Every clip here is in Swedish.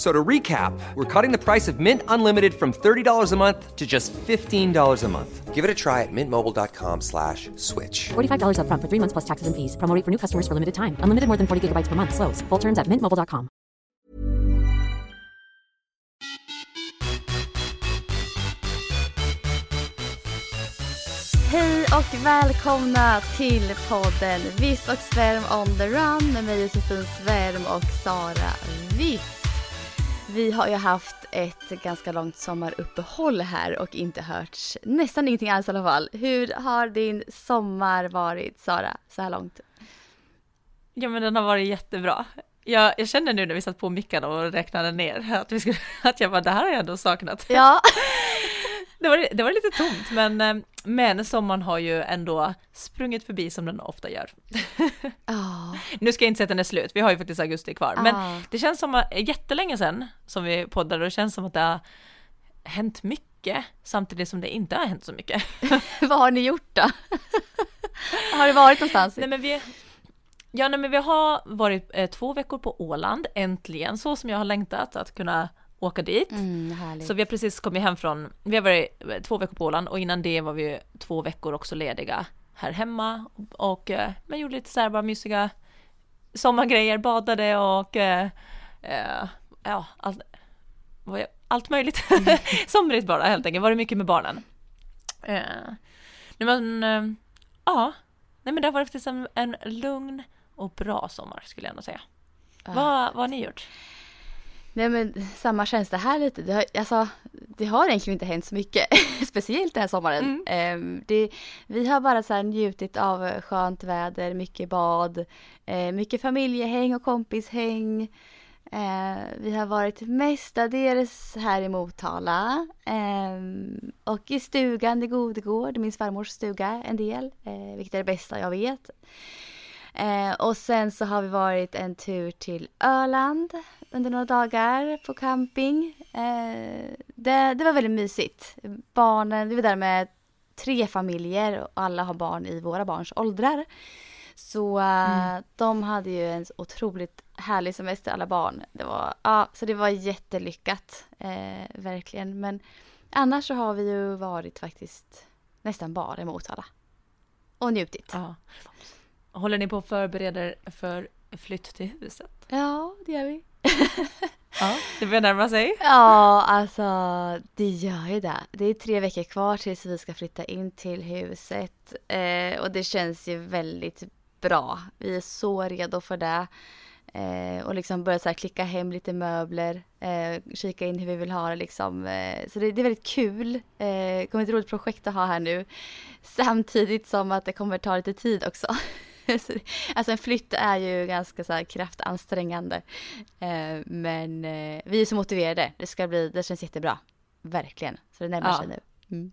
F- So to recap, we're cutting the price of Mint Unlimited from $30 a month to just $15 a month. Give it a try at mintmobile.com slash switch. $45 upfront for three months plus taxes and fees. Promo rate for new customers for limited time. Unlimited more than 40 gigabytes per month. Slows. Full terms at mintmobile.com. Hej och välkomna till podden Viss och Svärm on the run med mig Josefin Svärm och Sara Viss. Vi har ju haft ett ganska långt sommaruppehåll här och inte hört nästan ingenting alls i alla fall. Hur har din sommar varit Sara så här långt? Ja men den har varit jättebra. Jag, jag känner nu när vi satt på mickarna och räknade ner att, vi skulle, att jag bara, det här har jag ändå saknat. Ja, Det var, det var lite tomt men, eh, men sommaren har ju ändå sprungit förbi som den ofta gör. Ja. Nu ska jag inte säga att den är slut, vi har ju faktiskt augusti kvar. Ah. Men det känns som att, jättelänge sedan som vi poddade och det känns som att det har hänt mycket samtidigt som det inte har hänt så mycket. vad har ni gjort då? har du varit någonstans? Nej men vi, ja nej men vi har varit eh, två veckor på Åland, äntligen, så som jag har längtat att kunna åka dit. Mm. Så vi har precis kommit hem från, vi har varit två veckor på Åland och innan det var vi två veckor också lediga här hemma och eh, men gjorde lite så här bara mysiga sommargrejer, badade och eh, eh, ja, allt, allt möjligt. Somrigt bara helt enkelt, var det mycket med barnen. Eh, men, eh, ja, nej men det har varit en, en lugn och bra sommar skulle jag ändå säga. Vad, vad har ni gjort? Nej men samma känsla här lite. Det har, alltså, det har egentligen inte hänt så mycket. Speciellt den här sommaren. Ehm, det, vi har bara så njutit av skönt väder, mycket bad, eh, mycket familjehäng och kompishäng. Eh, vi har varit mestadels här i Motala. ehm, och i stugan i Godegård, min svärmors stuga en del. Eh, vilket är det bästa jag vet. Eh, och sen så har vi varit en tur till Öland under några dagar på camping. Eh, det, det var väldigt mysigt. Barnen, vi var där med tre familjer och alla har barn i våra barns åldrar. Så eh, de hade ju en otroligt härlig semester alla barn. Det var, ja, så det var jättelyckat. Eh, verkligen. Men annars så har vi ju varit faktiskt nästan bara i Motala. Och njutit. Ja. Håller ni på att förbereda er för flytt till huset? Ja, det gör vi. Ja, det börjar närma sig. Ja, alltså det gör ju det. Det är tre veckor kvar tills vi ska flytta in till huset. Eh, och det känns ju väldigt bra. Vi är så redo för det. Eh, och liksom börja så här klicka hem lite möbler. Eh, kika in hur vi vill ha det liksom. Eh, så det, det är väldigt kul. Eh, det kommer ett roligt projekt att ha här nu. Samtidigt som att det kommer ta lite tid också. Alltså en flytt är ju ganska så här kraftansträngande. Eh, men eh, vi är så motiverade. Det ska bli, det känns jättebra. Verkligen. Så det närmar Ja. sig nu. Mm.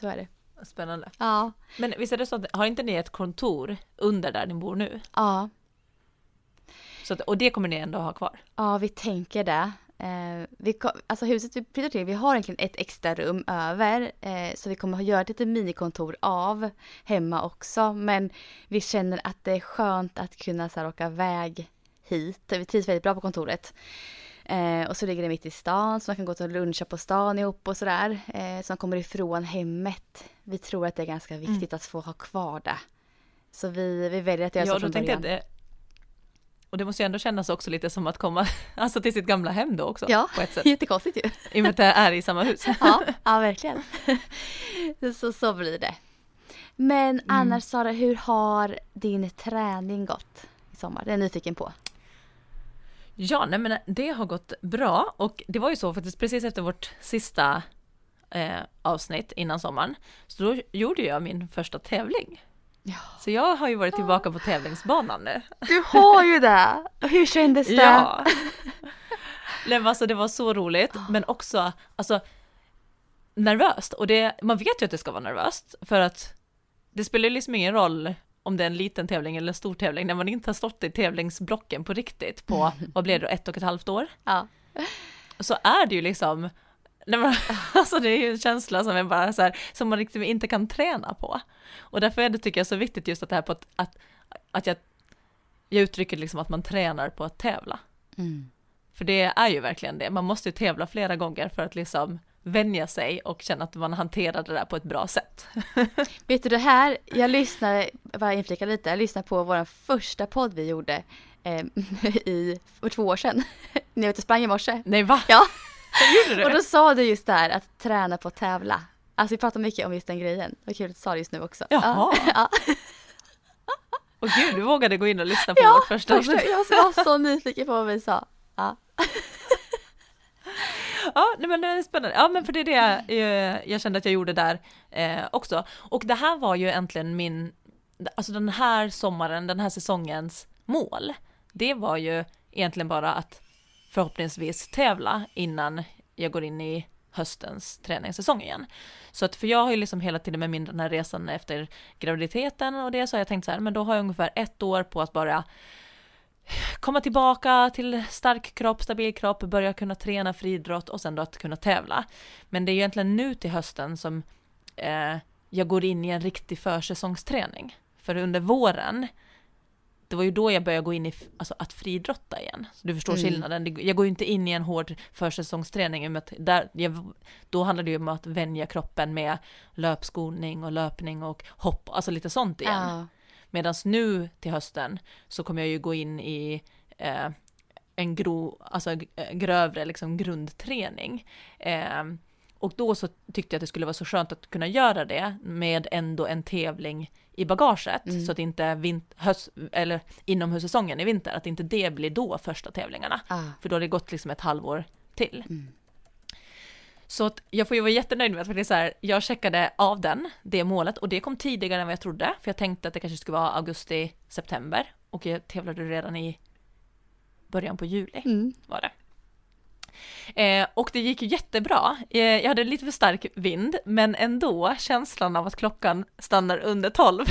Så är det. Spännande. Ja. Men visst är det så att, har inte ni ett kontor under där ni bor nu? Ja. Så att, och det kommer ni ändå ha kvar? Ja, vi tänker det. Eh, vi, alltså huset vi flyttar till, vi har egentligen ett extra rum över. Eh, så vi kommer att göra ett litet minikontor av hemma också. Men vi känner att det är skönt att kunna så här, åka iväg hit. Vi trivs väldigt bra på kontoret. Eh, och så ligger det mitt i stan så man kan gå och luncha på stan ihop och sådär. Eh, så man kommer ifrån hemmet. Vi tror att det är ganska viktigt att få ha kvar det. Så vi, vi väljer att göra Ja, så från tänkte jag början. det. Och det måste ju ändå kännas också lite som att komma alltså till sitt gamla hem då också. Ja, På ett sätt. jättekonstigt ju. I och med att det är i samma hus. Ja, ja verkligen. Så, så blir det. Men annars Sara, hur har din träning gått i sommar? Det är jag nyfiken på. Ja, nej men det har gått bra och det var ju så faktiskt precis efter vårt sista eh, avsnitt innan sommaren. Så då gjorde jag min första tävling. Ja. Så jag har ju varit tillbaka på tävlingsbanan nu. Du har ju det! Hur kändes det? Ja. Nej, men alltså det var så roligt, men också alltså nervöst. Och det, man vet ju att det ska vara nervöst för att det spelar liksom ingen roll om det är en liten tävling eller en stor tävling, när man inte har stått i tävlingsblocken på riktigt på, vad blir det, ett och ett halvt år, Ja. så är det ju liksom, när man, alltså det är ju en känsla som är bara så här, som man riktigt inte kan träna på. Och därför är det, tycker jag, så viktigt just att det här på att, att, att jag, jag uttrycker liksom att man tränar på att tävla. Mm. För det är ju verkligen det, man måste ju tävla flera gånger för att liksom vänja sig och känna att man hanterar det där på ett bra sätt. Vet du det här, jag lyssnade, bara inflika lite, jag lyssnade på vår första podd vi gjorde eh, i, för två år sedan. När jag ute och sprang i morse. Nej va? Ja, och då sa du just det här att träna på att tävla. Alltså vi pratar mycket om just den grejen. Vad kul att du sa det just nu också. Jaha. Ja, Och gud, du vågade gå in och lyssna på ja vårt första första, jag var så nyfiken på vad vi sa. Ja. Ja, nej, men det är spännande. Ja, men för det är det jag, jag kände att jag gjorde där eh, också. Och det här var ju äntligen min, alltså den här sommaren, den här säsongens mål. Det var ju egentligen bara att förhoppningsvis tävla innan jag går in i höstens träningssäsong igen. Så att för jag har ju liksom hela tiden med min den här resan efter graviditeten och det så har jag tänkt så här, men då har jag ungefär ett år på att bara komma tillbaka till stark kropp, stabil kropp, börja kunna träna friidrott och sen då att kunna tävla. Men det är ju egentligen nu till hösten som eh, jag går in i en riktig försäsongsträning. För under våren, det var ju då jag började gå in i alltså, att friidrotta igen. Så du förstår Mm. skillnaden. Jag går ju inte in i en hård försäsongsträning. med att Där, jag, då handlar det ju om att vänja kroppen med löpskolning och löpning och hopp, alltså lite sånt igen. Ja. Medan nu till hösten så kommer jag ju gå in i eh, en gro, alltså, grövre liksom grundträning. Eh, och då så tyckte jag att det skulle vara så skönt att kunna göra det med ändå en tävling i bagaget. Så att inte vint- höst, eller inomhussäsongen i vinter, att inte det blir då första tävlingarna. Ah. För då har det gått liksom ett halvår till. Så att jag får ju vara jättenöjd med att det är så här, jag checkade av den, det målet, och det kom tidigare än vad jag trodde, för jag tänkte att det kanske skulle vara augusti, september, och jag tävlade redan i början på juli, Mm. var det. Eh, och det gick ju jättebra. Eh, jag hade lite för stark vind, men ändå känslan av att klockan stannar under 12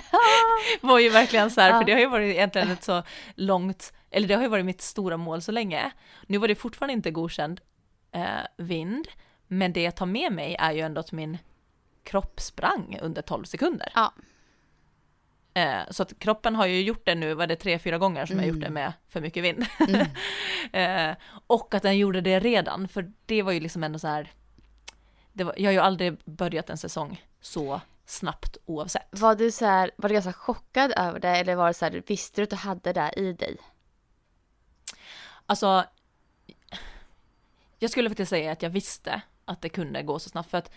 var ju verkligen så här, för det har ju varit egentligen ett så långt, eller det har ju varit mitt stora mål så länge. Nu var det fortfarande inte godkänd eh, vind, men det jag tar med mig är ju ändå att min kropp sprang under 12 sekunder. Ja. Eh, så att kroppen har ju gjort det nu, var det tre, fyra gånger som jag gjort det med för mycket vind. eh, och att den gjorde det redan, för det var ju liksom ändå så här, var, jag har ju aldrig börjat en säsong så snabbt oavsett. Var du så här, var du ganska chockad över det eller var det så här, visste du att du hade det i dig? Alltså, jag skulle faktiskt säga att jag visste att det kunde gå så snabbt för att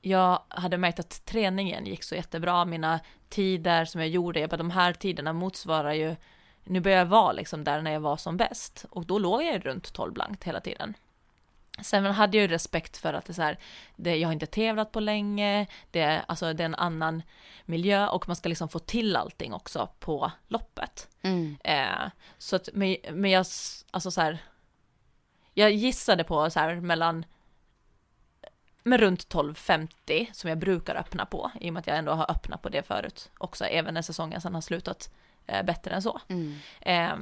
jag hade märkt att träningen gick så jättebra, mina tider som jag gjorde, jag bara, de här tiderna motsvarar ju, nu börjar jag vara liksom där när jag var som bäst och då låg jag runt 12 blankt hela tiden. Sen hade jag ju respekt för att det är så här, det, jag har inte tävlat på länge, det, alltså, det är en annan miljö och man ska liksom få till allting också på loppet. Eh, så att, men, men jag, alltså så här, jag gissade på så här mellan, med runt 12.50 som jag brukar öppna på, i och med att jag ändå har öppnat på det förut också, även när säsongen sen har slutat eh, bättre än så. Eh,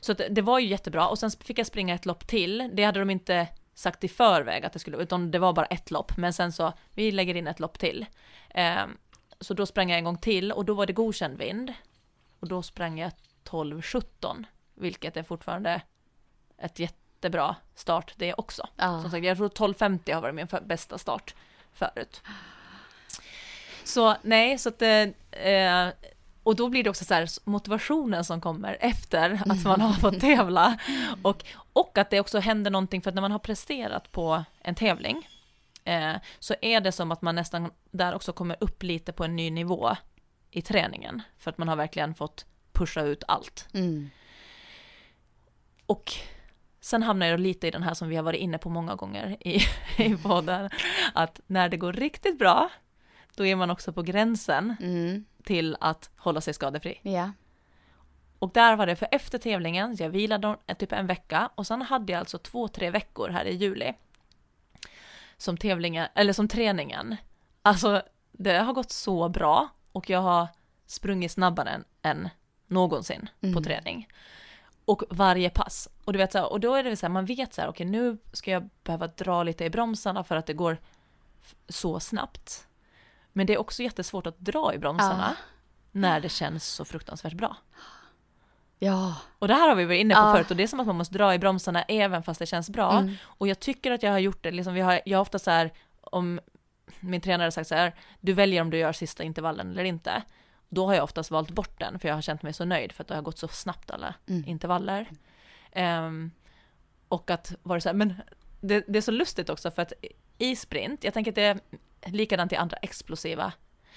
så att det var ju jättebra, och sen fick jag springa ett lopp till, det hade de inte sagt i förväg att det skulle, utan det var bara ett lopp, men sen så, vi lägger in ett lopp till. Eh, så då sprang jag en gång till, och då var det godkänd vind, och då sprang jag 12.17, vilket är fortfarande ett jättebra start det också. Ja. Som sagt, jag tror 12.50 har varit min bästa start förut. Så nej, så att det, eh, och då blir det också så här motivationen som kommer efter att man har fått tävla. Och, och att det också händer någonting, för att när man har presterat på en tävling, eh, så är det som att man nästan där också kommer upp lite på en ny nivå i träningen. För att man har verkligen fått pusha ut allt. Mm. Och sen hamnar jag lite i den här som vi har varit inne på många gånger i, i podden, att när det går riktigt bra, då är man också på gränsen Mm. till att hålla sig skadefri. Ja. Och där var det för efter tävlingen, jag vilade en- typ en vecka och sen hade jag alltså två, tre veckor här i juli som tävlingen, eller som träningen. Alltså det har gått så bra och jag har sprungit snabbare än, än någonsin på Mm. träning. Och varje pass. Och du vet så här, och då är det så här, man vet så här, okej nu ska jag behöva dra lite i bromsarna för att det går så snabbt. Men det är också jättesvårt att dra i bromsarna när det känns så fruktansvärt bra. Ja. Och det här har vi varit inne på Ja. förut och det är som att man måste dra i bromsarna även fast det känns bra. Mm. Och jag tycker att jag har gjort det, liksom vi har, jag har ofta så här, om min tränare har sagt så här, du väljer om du gör sista intervallen eller inte. Då har jag oftast valt bort den för jag har känt mig så nöjd för att det har gått så snabbt alla Mm. intervaller. Ehm, och att vara så här, men det, det är så lustigt också för att i sprint, jag tänker att det är likadant i andra explosiva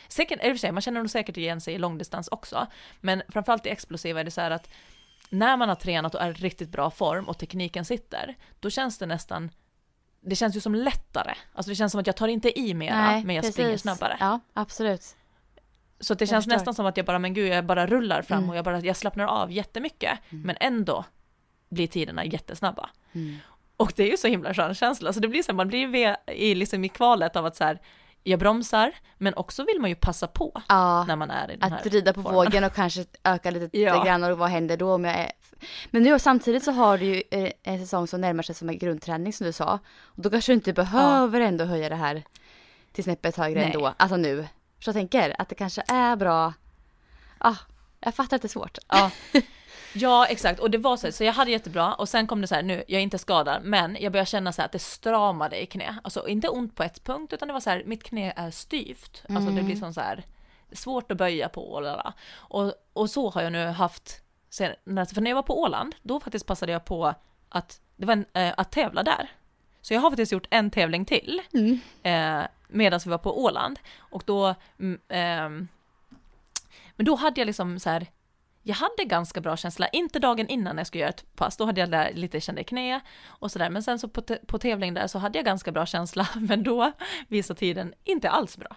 Säkert, och för sig, man känner nog säkert igen sig i långdistans också, men framförallt i explosiva är det så här att när man har tränat och är i riktigt bra form och tekniken sitter, då känns det nästan, det känns ju som lättare. Alltså det känns som att jag tar inte i mera, men jag springer snabbare. Ja, absolut. Så att det Jag känns förstår. nästan som att jag bara, men gud, jag bara rullar fram Mm. och jag bara, jag slappnar av jättemycket, men ändå blir tiderna jättesnabba. Mm. Och det är ju så himla skön känsla, så det blir så här, man blir i, liksom i kvalet av att så här, jag bromsar, men också vill man ju passa på Ja, när man är i den här att rida på formen. vågen och kanske öka lite Ja. grann och vad händer då om jag är... Men nu samtidigt så har du ju eh, en säsong som närmar sig som en grundträning som du sa. Och då kanske du inte behöver ändå höja det här till snäppet högre Nej. ändå. Alltså nu. Så jag tänker att det kanske är bra. Ah, jag fattar att det är svårt. Ja. ja, exakt. Och det var så, så jag hade jättebra och sen kom det så här, nu, jag är inte skadad, men jag började känna så här att det stramade i knä. Alltså inte ont på ett punkt, utan det var så här, mitt knä är styvt. Alltså det blir som så här, svårt att böja på och och Och så har jag nu haft, sen, för när jag var på Åland, då faktiskt passade jag på att, det var en, eh, att tävla där. Så jag har faktiskt gjort en tävling till, eh, medan vi var på Åland. Och då, mm, ehm, men då hade jag liksom så här, jag hade ganska bra känsla, inte dagen innan när jag skulle göra ett pass, då hade jag där lite kända i knä och sådär, men sen så på, på tävling där så hade jag ganska bra känsla, men då visade tiden inte alls bra.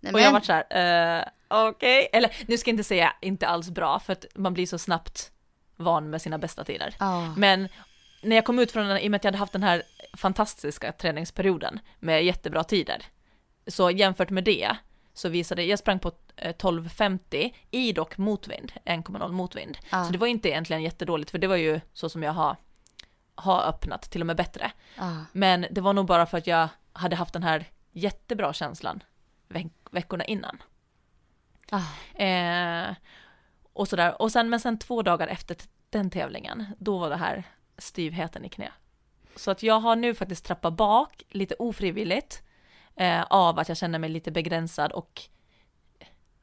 Nej, Och jag var så här, eh, okej, eller nu ska jag inte säga inte alls bra, för att man blir så snabbt van med sina bästa tider. Ja. Men när jag kom ut från den, i och med att jag hade haft den här fantastiska träningsperioden med jättebra tider, så jämfört med det så visade, jag sprang på eh, 12.50 i dock motvind, 1,0 motvind. Ja. Så det var inte egentligen jättedåligt, för det var ju så som jag har, har öppnat, till och med bättre. Ja. Men det var nog bara för att jag hade haft den här jättebra känslan veck- veckorna innan. Ah. Eh, och sådär. Och sen, men sen två dagar efter den tävlingen, då var det här styvheten i knä. Så att jag har nu faktiskt trappat bak lite ofrivilligt eh, av att jag känner mig lite begränsad och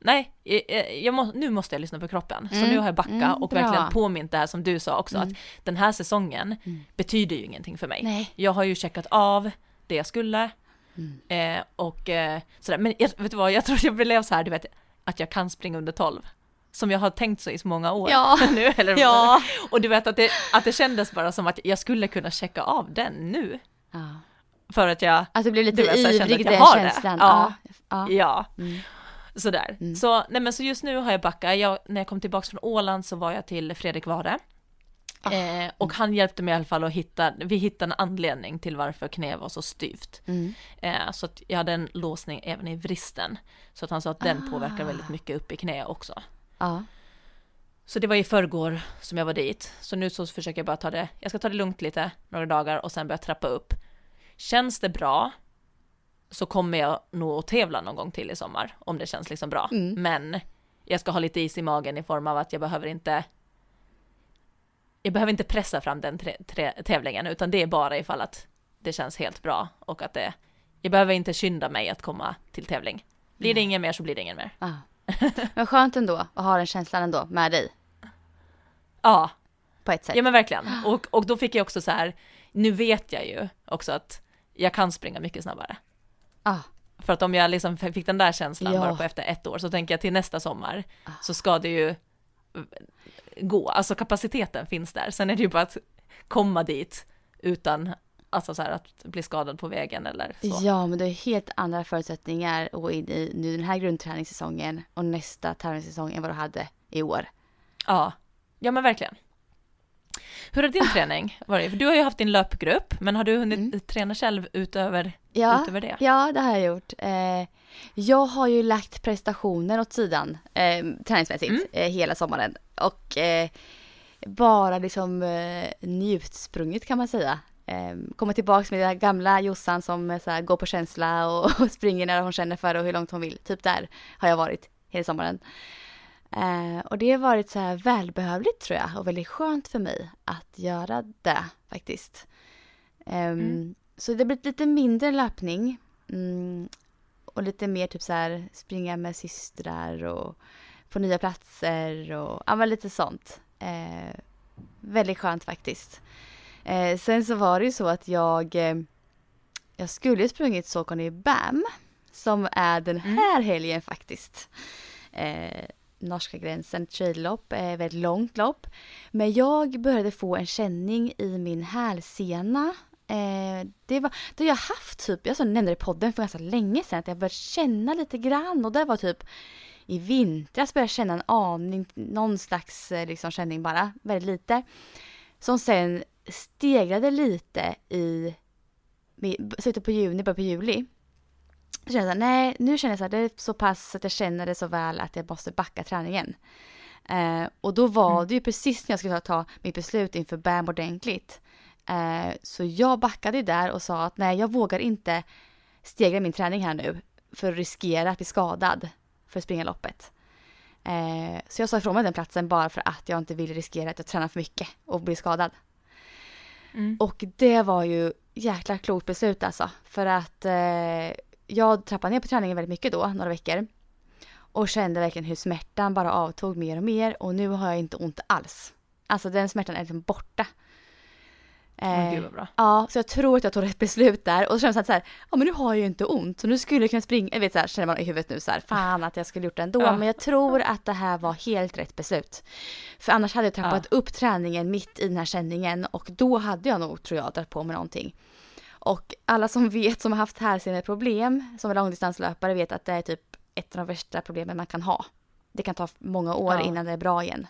Nej, eh, jag må, nu måste jag lyssna på kroppen. Så Mm, nu har jag backat mm, och bra. verkligen påmint det här som du sa också, att den här säsongen betyder ju ingenting för mig. Nej. Jag har ju checkat av det jag skulle. Eh, och eh, sådär. Men jag, vet du vad, jag tror jag blev så här, du vet, att jag kan springa under 12. Som jag har tänkt så i så många år Ja. nu. Eller, Ja. Och du vet att det, att det kändes bara som att jag skulle kunna checka av den nu. Ja. För att jag, Att du blir lite Du vet, ivrig, den har det. känslan. Ja. Ja. ja. Mm. Sådär. Så, nej men så just nu har jag backat. Jag, när jag kom tillbaka från Åland så var jag till Fredrik Ware. Ah. Eh, och han hjälpte mig i alla fall att hitta, vi hittade en anledning till varför knä var så styvt. Mm. Eh, så att jag hade en låsning även i vristen. Så att han sa att den Ah. påverkar väldigt mycket upp i knä också. Ja. Så det var i förrgår som jag var dit. Så nu så försöker jag bara ta det, jag ska ta det lugnt lite, några dagar och sen börja trappa upp. Känns det bra så kommer jag nog att tävla någon gång till i sommar, om det känns liksom bra. Mm. Men jag ska ha lite is i magen i form av att jag behöver inte jag behöver inte pressa fram den tävlingen, utan det är bara ifall att det känns helt bra och att det, jag behöver inte skynda mig att komma till tävling. Blir det ingen mer så blir det ingen mer. ja. Men skönt ändå att ha den känslan ändå med dig. Ja, På ett sätt. Ja men verkligen. Och, och då fick jag också så här, nu vet jag ju också att jag kan springa mycket snabbare. Ja. För att om jag liksom fick den där känslan Ja. bara på efter ett år så tänker jag till nästa sommar så ska det ju gå, alltså kapaciteten finns där. Sen är det ju bara att komma dit utan alltså så här att bli skadad på vägen eller så. Ja, men det är helt andra förutsättningar att gå in i nu den här grundträningssäsongen och nästa tävlingssäsong än vad du hade i år. Ja, ja men verkligen. Hur har din träning varit? För du har ju haft din löpgrupp, men har du hunnit Mm. träna själv utöver, Ja, utöver det? ja, det har jag gjort. Eh, jag har ju lagt prestationer åt sidan eh, träningsmässigt Mm. eh, hela sommaren och eh, bara liksom eh, njutsprungit kan man säga. Eh, kommer tillbaks med den där gamla Jossan som så här, går på känsla och, och springer när hon känner för det och hur långt hon vill. Typ där har jag varit hela sommaren. Eh, och det har varit så här välbehövligt tror jag och väldigt skönt för mig att göra det faktiskt. Ehm, Så det har blivit lite mindre löpning mm, och lite mer typ så här springa med systrar och på nya platser och ja, lite sånt. Eh, väldigt skönt faktiskt. Eh, sen så var det ju så att jag eh, jag skulle sprungit Saucony Bam som är den här helgen faktiskt. Eh, norska gränsen traillopp, eh, väldigt långt lopp. Men jag började få en känning i min hälsena. Eh, det, var, har jag haft typ, jag så nämnde det i podden för ganska länge sedan, att jag började känna lite grann och det var typ i vintras började jag känna en aning, någon slags eh, liksom känning bara, väldigt lite. Som sen stegrade lite i slutet på juni, början på juli. Så kände jag nej, nu känner jag så här, det är så pass att jag känner det så väl att jag måste backa träningen. Eh, och då var det ju precis när jag skulle ta mitt beslut inför BAM ordentligt. Eh, så jag backade ju där och sa att nej, jag vågar inte stegra min träning här nu för att riskera att bli skadad för att springa loppet. Eh, så jag sa ifrån mig den platsen bara för att jag inte ville riskera att jag tränar för mycket och bli skadad. Mm. Och det var ju jäkla klokt beslut alltså. För att eh, jag trappade ner på träningen väldigt mycket då, några veckor. Och kände verkligen hur smärtan bara avtog mer och mer och nu har jag inte ont alls. Alltså den smärtan är liksom borta. Åh, gud vad bra. Ja, så jag tror att jag tog rätt beslut där och så kände jag så här, ja men nu har jag ju inte ont så nu skulle jag kunna springa, jag vet så här, känner man i huvudet nu så här, fan att jag skulle gjort det ändå, Ja. men jag tror att det här var helt rätt beslut. För annars hade jag trappat upp träningen mitt i den här känningen och då hade jag nog, tror jag, dragit på mig någonting. Och alla som vet, som har haft hälseneproblem, som är långdistanslöpare, vet att det är typ ett av de värsta problemen man kan ha. Det kan ta många år Ja. innan det är bra igen.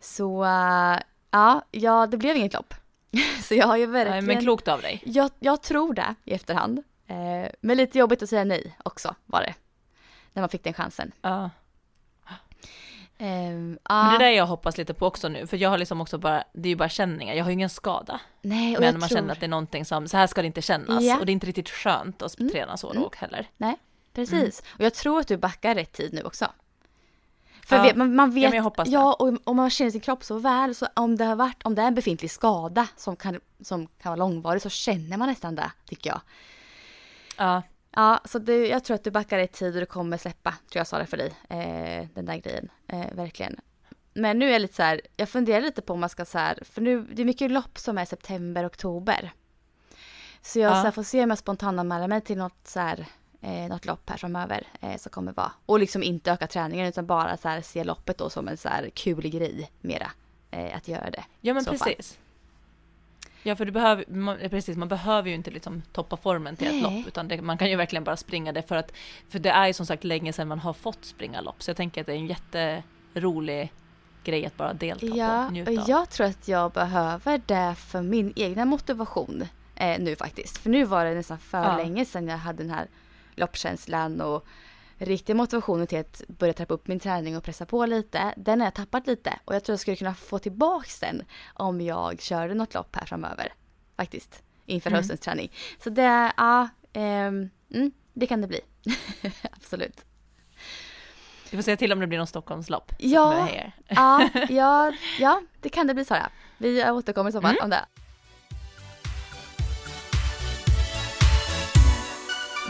Så äh, ja, ja, det blev inget lopp. Så jag har ju verkligen... Men klokt av dig. Jag, jag tror det i efterhand. Eh, men lite jobbigt att säga nej också var det. När man fick den chansen. Ja. Ehm, Men det där jag hoppas lite på också nu, för jag har liksom också bara, det är ju bara känningar, jag har ju ingen skada. nej, och Men jag man tror... känner att det är någonting som, så här ska det inte kännas. Ja. Och det är inte riktigt skönt att Mm. träna så Mm. lågt heller. Nej, precis. Och jag tror att du backar rätt tid nu också. För Ja. vet, man, man vet, Ja, ja, och om man känner sin kropp så väl, så om det har varit, om det är en befintlig skada som kan, som kan vara långvarig så känner man nästan det, tycker jag. Ja, Ja, så det, jag tror att du backar i tid och det kommer släppa, tror jag sa det för dig, eh, den där grejen, eh, verkligen. Men nu är jag lite så här, jag funderar lite på om man ska så här, för nu, det är mycket lopp som är september, oktober. Så jag Ja. så här, får se om jag spontananmäler mig till något så här, eh, något lopp här framöver eh, som kommer vara. Och liksom inte öka träningen utan bara så här, se loppet då som en så här kul grej mera. Eh, att göra det. ja men så fall. precis. Ja, för du behöver, man, precis, man behöver ju inte liksom toppa formen till ett Nej. lopp, utan det, man kan ju verkligen bara springa det för att, för det är ju som sagt länge sedan man har fått springa lopp, så jag tänker att det är en jätterolig grej att bara delta Ja, på, njuta och av. jag tror att jag behöver det för min egna motivation eh, nu faktiskt. För nu var det nästan för Ja. länge sedan jag hade den här loppkänslan och riktiga motivationen till att börja trappa upp min träning och pressa på lite. Den har jag tappat lite och jag tror jag skulle kunna få tillbaks den om jag körde något lopp här framöver. Faktiskt. Inför Mm. höstens träning. Så det, ja, ehm, mm, det kan det bli. Absolut. Vi får se till om det blir någon Stockholmslopp. Ja. Ja, ja, ja, det kan det bli Sara. Vi återkommer i så fall Mm. om det.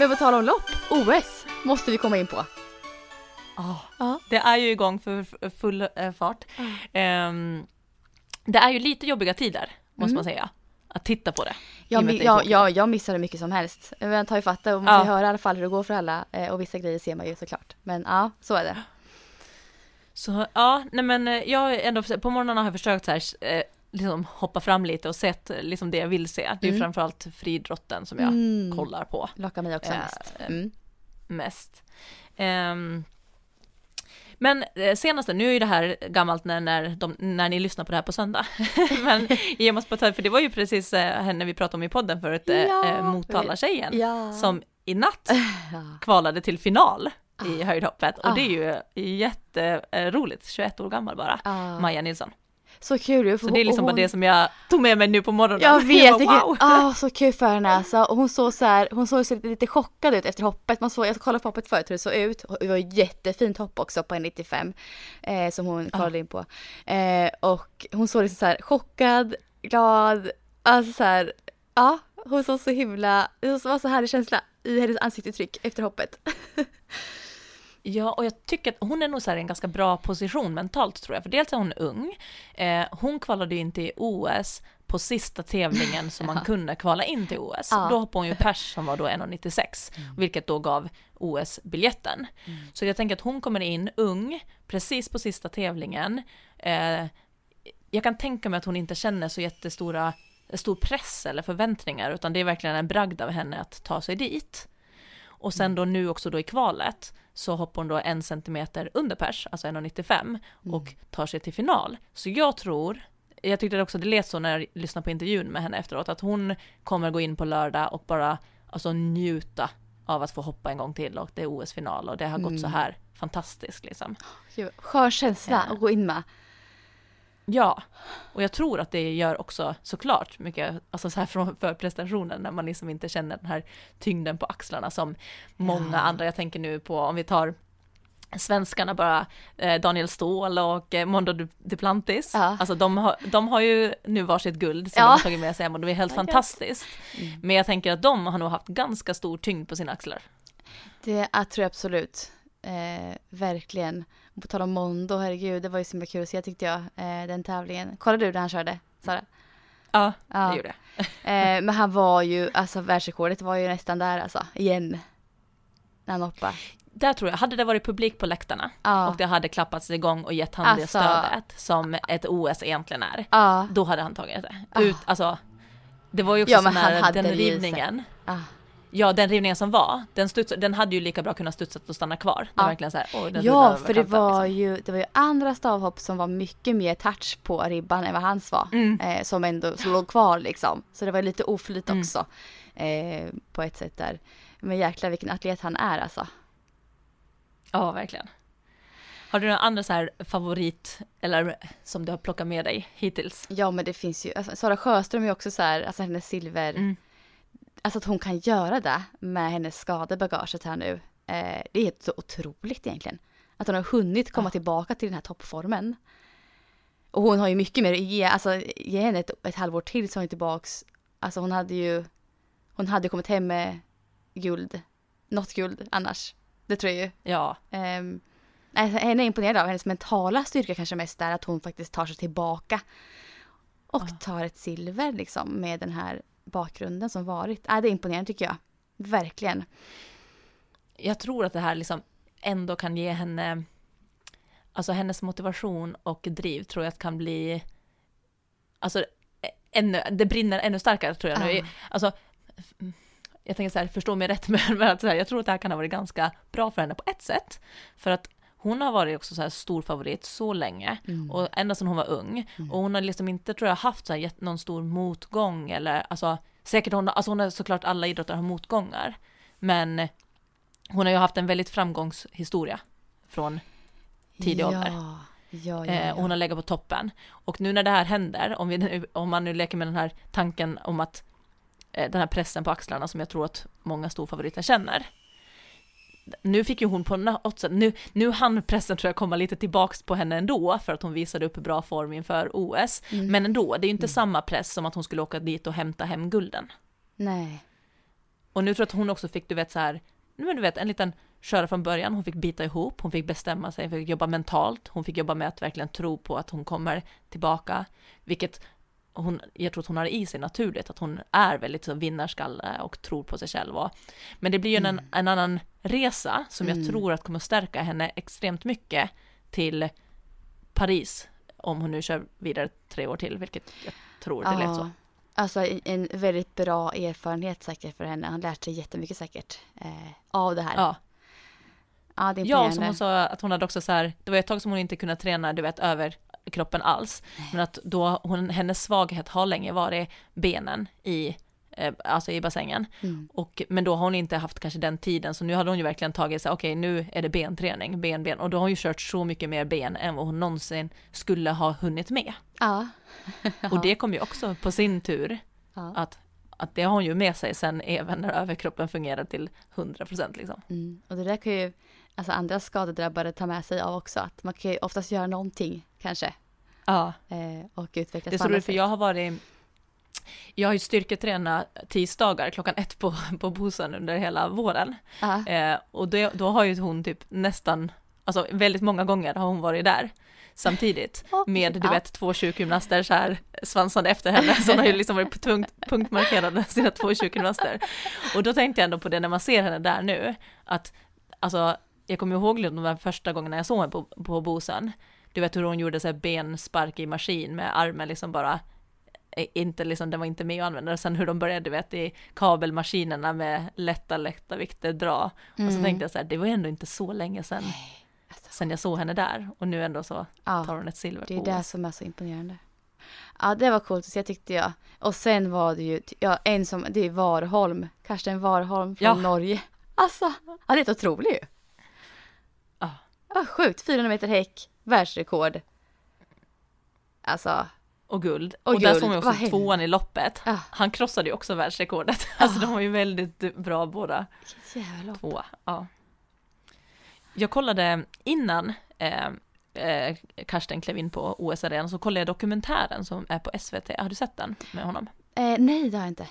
Men på tal om lopp, OS måste vi komma in på. Ja. Det är ju igång för full eh, fart. Ehm, det är ju lite jobbiga tider, måste man säga, att titta på det. Jag, jag, jag, jag missar det mycket som helst. Jag tar ju fatta och man Ja. får höra i alla fall hur det går för alla. eh, Och vissa grejer ser man ju såklart. Men ja, så är det. Så ja, nej men eh, jag ändå, på morgnarna har jag försökt så här, liksom hoppa fram lite och sett eh, liksom det jag vill se. Det är Mm. framförallt friidrotten som jag Mm. kollar på Lockar mig också Ja, mest. eh, Mm. mest. Ehm, Men eh, senaste, nu är ju det här gammalt när, när, de, när ni lyssnar på det här på söndag. Men jag måste bara ta, för det var ju precis eh, henne vi pratade om i podden förut, eh, Ja. eh, Motala-tjejen, Ja. som i natt kvalade till final i höjdhoppet. Och det är ju jätteroligt, 21 år gammal bara, Ah. Maja Nilsson. Så kul Så det är hon- liksom och bara det hon- som jag tog med mig nu på morgonen. Jag vet, bara, vilken, wow! ah, så kul för henne alltså. Och hon såg så här, hon såg så lite, lite chockad ut efter hoppet. Man såg, jag kollade på hoppet förut hur det såg ut. Det var ett jättefint hopp också på en 95 eh, som hon kollade in på. Eh, och hon såg liksom så här chockad, glad, alltså så här, ja, hon såg så himla, det var så härlig känsla i hennes ansiktsuttryck efter hoppet. Ja, och jag tycker att hon är nog så här i en ganska bra position mentalt tror jag, för dels är hon ung, eh, hon kvalade ju in till OS på sista tävlingen som man kunde kvala in till OS. Ja. Då hoppade hon ju pers som var då 1,96, vilket då gav OS-biljetten. Så jag tänker att hon kommer in ung, precis på sista tävlingen. Eh, jag kan tänka mig att hon inte känner så jättestora stor press eller förväntningar, utan det är verkligen en bragd av henne att ta sig dit. Och sen då nu också då i kvalet så hoppar hon då en centimeter under pers, alltså 1,95 och tar sig till final. Så jag tror, jag tyckte också det lät så när jag lyssnade på intervjun med henne efteråt, att hon kommer gå in på lördag och bara alltså njuta av att få hoppa en gång till och det är OS-final och det har gått så här fantastiskt liksom. Skön känsla att gå in med. Ja, och jag tror att det gör också såklart mycket, alltså så här från för prestationen när man liksom inte känner den här tyngden på axlarna som många Ja. andra, jag tänker nu på om vi tar svenskarna bara, eh, Daniel Ståhl och eh, Mondo Du- Duplantis, Ja. alltså de har, de har ju nu varsitt guld som Ja. de har tagit med sig hem och det är helt fantastiskt. Mm. Men jag tänker att de har nog haft ganska stor tyngd på sina axlar. Det jag tror jag absolut. Eh, verkligen. På tal om Mondo, herregud, det var ju så himla kul att se tyckte jag, eh, den tävlingen. Kollade du när han körde, Sara? Ja, Ja. det gjorde jag. Eh, men han var ju, alltså världsrekordet var ju nästan där alltså, igen. När han hoppade. Där tror jag, hade det varit publik på läktarna Ja. och det hade klappats igång och gett han det Alltså- stödet som ett OS egentligen är, Ja. då hade han tagit det. Ut, alltså, det var ju också Ja, så men han när hade den det rivningen, Ah. Ja den rivningen som var, den, studs, den hade ju lika bra kunnat studsa och stanna kvar. Ja. verkligen så här, oj, Ja, för det var, liksom. ju, det var ju andra stavhopp som var mycket mer touch på ribban än vad hans var. Mm. Eh, som ändå som låg kvar liksom. Så det var lite oflyt också. Eh, på ett sätt där. Men jäklar vilken atlet han är alltså. Ja, verkligen. Har du några andra så här favorit, eller som du har plockat med dig hittills? Ja men det finns ju, alltså, Sara Sjöström är också så här, alltså hennes silver, Mm. Alltså att hon kan göra det med hennes skadebagaget här nu. Eh, det är så otroligt egentligen. Att hon har hunnit komma tillbaka till den här toppformen. Och hon har ju mycket mer att ge, alltså ge henne ett, ett halvår till så är hon tillbaks, alltså hon hade ju, hon hade kommit hem med guld, något guld annars. Det tror jag ju. Ja, Um, henne är imponerad av hennes mentala styrka kanske mest är att hon faktiskt tar sig tillbaka. Och tar ett silver liksom med den här bakgrunden som varit. Äh, det är imponerande tycker jag. Verkligen. jag tror att det här liksom ändå kan ge henne, alltså hennes motivation och driv tror jag att kan bli, alltså ännu, det brinner ännu starkare tror jag nu. Ja. Alltså, jag tänker så här, förstå mig rätt, men men att så här, jag tror att det här kan ha varit ganska bra för henne på ett sätt. För att hon har varit också så här stor favorit så länge och ända sedan hon var ung. Och hon har liksom inte, tror jag, haft så här, någon stor motgång eller alltså säkert hon, alltså hon har såklart alla idrottare har motgångar. Men hon har ju haft en väldigt framgångshistoria från tidig ja. ålder. Ja, ja, Eh, ja. och hon har legat på toppen. Och nu när det här händer, om, vi, om man nu leker med den här tanken om att eh, den här pressen på axlarna som jag tror att många storfavoriter känner. Nu fick ju hon på något sätt, nu, nu hann pressen tror jag komma lite tillbaks på henne ändå för att hon visade upp bra form inför OS. Mm. Men ändå, det är ju inte samma press som att hon skulle åka dit och hämta hem gulden. Nej. Och nu tror jag att hon också fick, du vet så här, men du vet en liten köra från början, hon fick bita ihop, hon fick bestämma sig, fick jobba mentalt, hon fick jobba med att verkligen tro på att hon kommer tillbaka, vilket hon, jag tror att hon har i sig naturligt, att hon är väldigt så vinnarskalle och tror på sig själv. Och, men det blir ju en, en annan resa som jag tror att kommer stärka henne extremt mycket till Paris, om hon nu kör vidare tre år till, vilket jag tror det lät så. Alltså en- väldigt bra erfarenhet säkert för henne. Han lärt sig jättemycket säkert eh, av det här. Ja. Ja, det är Ja, som imponerande. hon sa att hon hade också så här, det var ett tag som hon inte kunnat träna, du vet, över kroppen alls. Men att då, hon, hennes svaghet har länge varit benen i, eh, alltså i bassängen. Mm. Och, men då har hon inte haft kanske den tiden, så nu hade hon ju verkligen tagit sig, okej nu är det benträning, ben, ben. Och då har hon ju kört så mycket mer ben än vad hon någonsin skulle ha hunnit med. Ja. Och det kom ju också på sin tur, Ja. att, att det har hon ju med sig sen även när överkroppen fungerar till 100% liksom. Mm. Och det där kan ju alltså andra skadedrabbade ta med sig av också. Att man kan ju oftast göra någonting kanske. Ja. Eh, och utvecklas Det är så roligt för jag har varit jag har ju styrketränat tisdagar klockan ett på, på Bosön under hela våren. Eh, och det, då har ju hon typ nästan, alltså väldigt många gånger har hon varit där samtidigt med du ja. vet två sjukgymnaster så här svansande efter henne. Så hon har ju liksom varit punkt, punktmarkerade sina två sjukgymnaster. Och då tänkte jag ändå på det när man ser henne där nu, att alltså jag kommer ihåg de där första gångerna jag såg henne på, på Bosön. Du vet hur hon gjorde så här benspark i maskin med armen liksom bara eh, inte liksom, den var inte med att använda. Sen hur de började, du vet, i kabelmaskinerna med lätta, lätta vikter dra. Och så tänkte jag så här, det var ändå inte så länge sedan, sen jag såg henne där. Och nu ändå så Ja, tar hon ett silver Det är det som är så imponerande. Ja, det var coolt att se tyckte jag. Och sen var det ju, ja, en som, det är Warholm, Karsten Warholm från Ja. Norge. Alltså, han är helt otrolig ju. Ja, sjukt, 400 meter häck, världsrekord. Alltså, Och guld. Och Och, där guld. såg man Vad också häftigt. tvåan i loppet. Ja. Han krossade ju också världsrekordet. Alltså de var ju väldigt bra båda jävla lopp. två. Ja. Jag kollade innan eh, eh, Karsten klev in på OS-arenan så kollade jag dokumentären som är på SVT. Har du sett den med honom? Eh, nej, det har jag inte.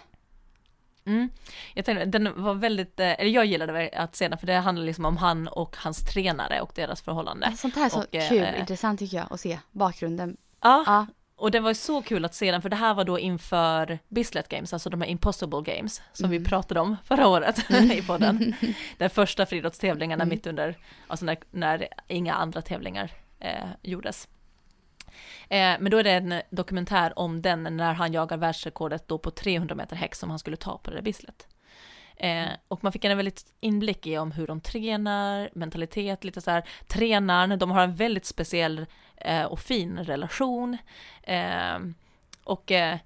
Mm. Jag tänkte, den var väldigt, eh, eller jag gillade att se den för det handlar liksom om han och hans tränare och deras förhållande. Sånt här är så Och, eh, kul, eh, intressant tycker jag att se bakgrunden. Ja, Ja, och det var så kul att se den för det här var då inför Bislett Games, alltså de här Impossible Games som vi pratade om förra året i podden. Den första friidrottstävlingarna mitt under, alltså när, när inga andra tävlingar eh, gjordes. Eh, men då är det en dokumentär om den när han jagar världsrekordet då på 300 meter häck som han skulle ta på det där Bislett. Eh, och man fick en väldigt inblick i om hur de tränar, mentalitet, lite så här, tränaren, de har en väldigt speciell eh, och fin relation. Eh, och eh,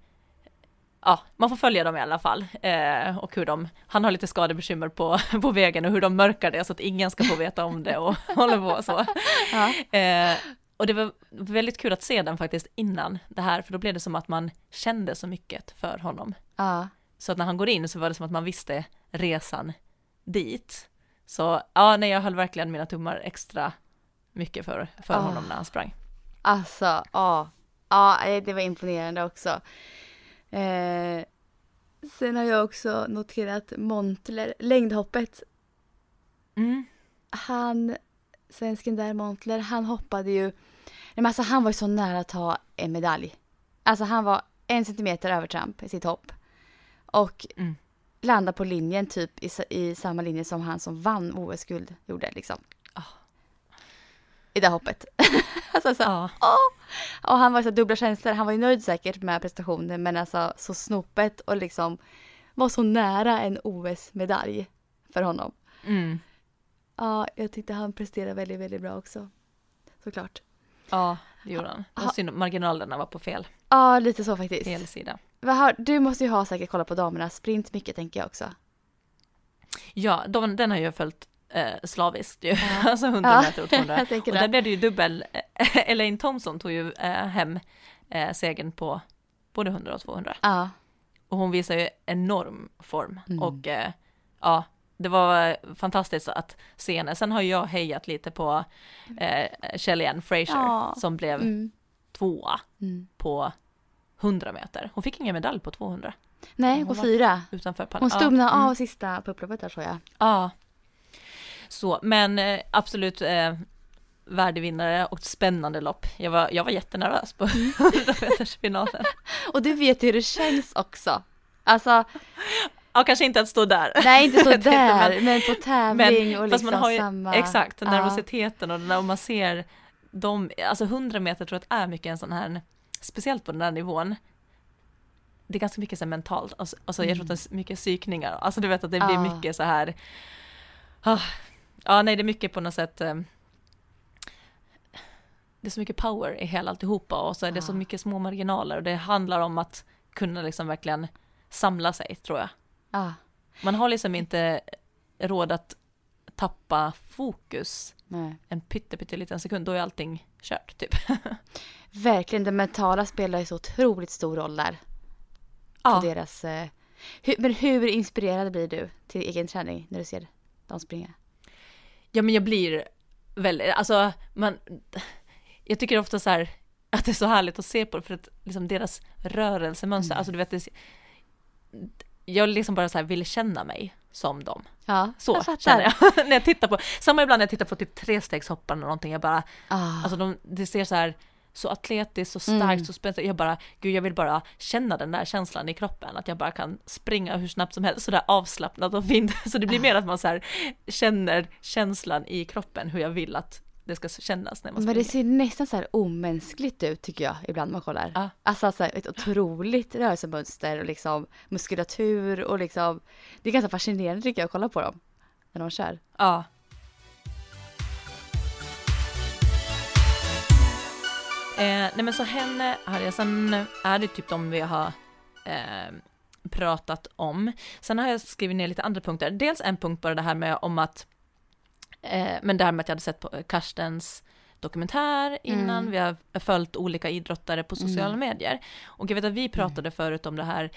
ja, man får följa dem i alla fall. Eh, och hur de, han har lite skadebekymmer på, på vägen och hur de mörkar det så att ingen ska få veta om det och håller på så. ja. Och det var väldigt kul att se den faktiskt innan det här, för då blev det som att man kände så mycket för honom. ja. Så att när han går in så var det som att man visste resan dit. Så ja, nej, jag höll verkligen mina tummar extra mycket för, för Ah. honom när han sprang. Alltså, ja. Ja, det var imponerande också. Eh, sen har jag också noterat Montler, längdhoppet. Mm. Han, svensken där Montler, han hoppade ju, nej men alltså han var ju så nära att ta en medalj. Alltså han var en centimeter övertramp i sitt hopp. Och Mm. landade på linjen typ i, i samma linje som han som vann OS-guld gjorde liksom. Ah. I det hoppet. alltså, så, Ja. och han var så dubbla känslor. Han var ju nöjd säkert med prestationen men alltså så snopet och liksom var så nära en OS-medalj för honom. Mm. Ja, jag tyckte han presterade väldigt, väldigt bra också. Såklart. ja, det gjorde han. Det var synd marginalerna var på fel, Ja, lite så faktiskt. fel sida. Du måste ju ha säkert kollat på damernas sprint mycket tänker jag också. Ja, de, den har jag följt eh, slaviskt ju, alltså 100 Ja, meter och 200. jag tänker och där blev det ju dubbel, eh, Elaine Thompson tog ju eh, hem eh, segern på både 100 och 200. Ja, Och hon visar ju enorm form. Mm. Och eh, ja, det var fantastiskt att se henne. Sen har jag hejat lite på eh, Kellyanne Fraser Ja. som blev mm, tvåa mm. på 100 meter. Hon fick ingen medalj på 200 Nej, Hon på fyra. utanför. Hon stumnade ja, mm. av sista på upploppet där tror jag. Ja. Så, men eh, absolut eh, värdevinnare och ett spännande lopp. Jag var, jag var jättenervös på 100 meters finalen. Och du vet hur det känns också. Alltså, Ja, kanske inte att stå där. nej inte så inte, där, men- men, på tävling och fast liksom man har ju, samma. Exakt, Ja. nervositeten och när man ser de, alltså 100 meter tror jag är mycket en sån här, speciellt på den här nivån, det är ganska mycket så här mentalt, alltså, alltså jag tror att det är mycket psykningar, alltså du vet att det blir Mm. Ja. mycket så här, ah, Ja, nej, det är mycket på något sätt. eh, Det är så mycket power i hela alltihopa och så är det så Ja. mycket små marginaler och det handlar om att kunna liksom verkligen samla sig, tror jag. Ja, Man har liksom inte råd att tappa fokus nej. en pytte, pytteliten sekund, då är allting kört, typ. Verkligen, det mentala spelar ju så otroligt stor roll där. Ja. På deras, eh, hur, men hur inspirerad blir du till egen träning när du ser dem springa? Ja men jag blir väldigt, alltså man, jag tycker ofta så här att det är så härligt att se på för att liksom deras rörelsemönster, alltså du vet, det, jag liksom bara så här vill känna mig som dem. Ja, Så jag känner jag när jag tittar på, samma ibland när jag tittar på typ trestegshopparna eller någonting, jag bara, Ah, alltså de, det ser så här så atletiskt, så starkt, Mm. så spännande. Jag bara, gud jag vill bara känna den där känslan i kroppen, att jag bara kan springa hur snabbt som helst, sådär avslappnat och fint. Så det blir mer att man så här känner känslan i kroppen, hur jag vill att det ska kännas när man men det springer. ser nästan så här omänskligt ut tycker jag ibland när man kollar. Ja. Alltså så här, ett otroligt rörelsemönster och liksom muskulatur och liksom Det är ganska fascinerande tycker jag att kolla på dem. När de kör. Ja. Eh, nej men så henne hade jag, sen är det typ de vi har eh, pratat om. Sen har jag skrivit ner lite andra punkter. Dels en punkt bara det här med om att, eh, men det här med att jag hade sett på Karstens dokumentär innan, Mm. vi har följt olika idrottare på sociala medier. Och jag vet att vi pratade förut om det här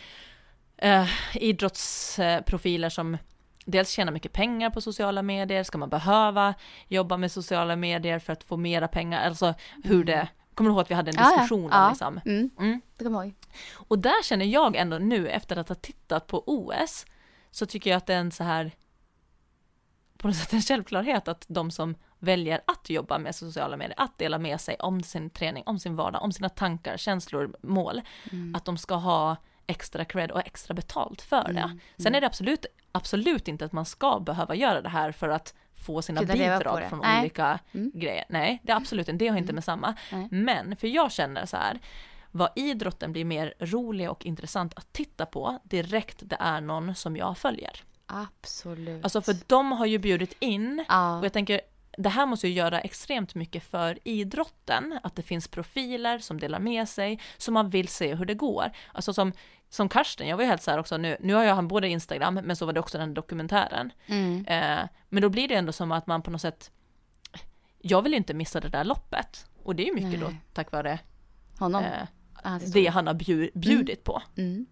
eh, idrottsprofiler som dels tjänar mycket pengar på sociala medier, ska man behöva jobba med sociala medier för att få mera pengar, alltså hur det, kommer du ihåg att vi hade en Ja, ja. diskussion om Ja. liksom? Mm, Mm. det kommer jag ihåg. Och där känner jag ändå nu efter att ha tittat på OS så tycker jag att det är en så här på något sätt en självklarhet att de som väljer att jobba med sociala medier, att dela med sig om sin träning, om sin vardag, om sina tankar, känslor, mål, Mm. att de ska ha extra cred och extra betalt för det. Mm, Sen är det absolut, absolut inte att man ska behöva göra det här för att få sina Kunna bidrag det. från Nej. olika Mm. grejer. Nej, det är absolut inte, det har inte med samma. Nej. Men, för jag känner så här, vad idrotten blir mer rolig och intressant att titta på direkt det är någon som jag följer. Absolut. Alltså för de har ju bjudit in ja. och jag tänker det här måste ju göra extremt mycket för idrotten, att det finns profiler som delar med sig, som man vill se hur det går. Alltså som, som Karsten, jag var ju helt så här också nu, nu har jag han både Instagram, men så var det också den dokumentären. Mm. Eh, men då blir det ändå som att man på något sätt, jag vill inte missa det där loppet. Och det är ju mycket då Nej. tack vare eh, det han har bjud, bjudit på. Mm.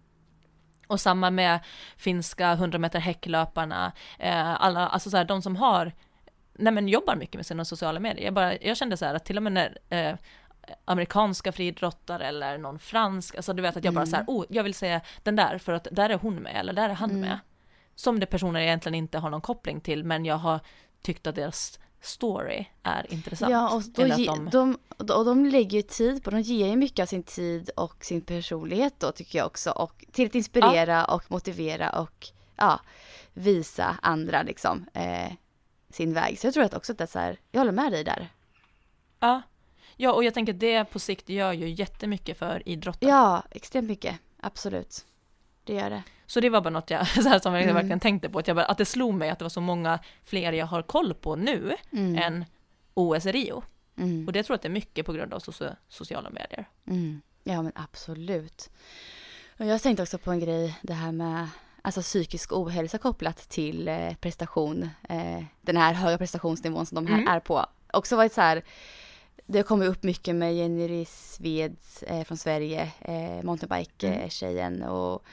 Och samma med finska 100 meter häcklöparna, eh, alla, alltså så här, de som har, nej men jobbar mycket med sina sociala medier. Jag, bara, jag kände så här att till och med när eh, amerikanska friidrottare eller någon fransk, alltså du vet att jag bara Mm. så här, oh, jag vill se den där för att där är hon med eller där är han Mm. med. Som det personer jag egentligen inte har någon koppling till, men jag har tyckt att deras story är intressant. Ja, och, då, ge, de- de, och de lägger ju tid på, de ger ju mycket av sin tid och sin personlighet då tycker jag också. Och till att inspirera och motivera och ja, visa andra liksom eh, sin väg. Så jag tror att också att det är så här, jag håller med dig där. Ja. ja, och jag tänker att det på sikt gör ju jättemycket för idrotten. Ja, extremt mycket. Absolut. Det gör det. Så det var bara något jag, så här, som jag Mm. verkligen tänkte på, att, jag bara, att det slog mig att det var så många fler jag har koll på nu Mm. än OS Rio. Mm. Och det tror jag att det är mycket på grund av soci- sociala medier. Mm. Ja men absolut. Och jag tänkte också på en grej, det här med alltså psykisk ohälsa kopplat till eh, prestation. Eh, den här höga prestationsnivån som de här Mm. är på. Också varit så här, det har kommit upp mycket med Jenny Sveds eh, från Sverige, eh, mountainbike-tjejen och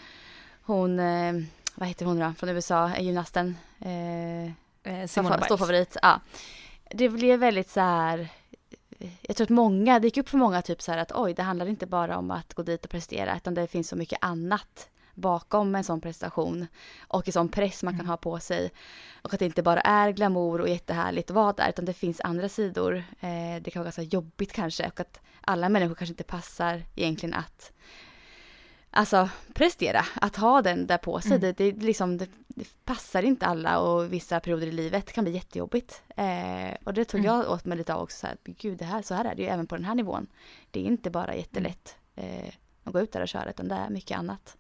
hon, eh, vad heter hon då, från USA, är gymnasten. Eh, Eh, Simona stor favorit. Ja. Det blev väldigt så här. Jag tror att många, det gick upp för många typ så här att oj, det handlar inte bara om att gå dit och prestera, utan det finns så mycket annat bakom en sån prestation och en sån press man kan ha på sig. Och att det inte bara är glamour och jättehärligt att vara där, utan det finns andra sidor. Eh, det kan vara ganska jobbigt kanske och att alla människor kanske inte passar egentligen att Alltså prestera, att ha den där på sig. Mm. Det, det, liksom, det, det passar inte alla och vissa perioder i livet kan bli jättejobbigt. Eh, och det tog Mm. jag åt mig lite av också. Så här, Gud, det här, så här är det ju även på den här nivån. Det är inte bara jättelätt eh, att gå ut där och köra, utan det är mycket annat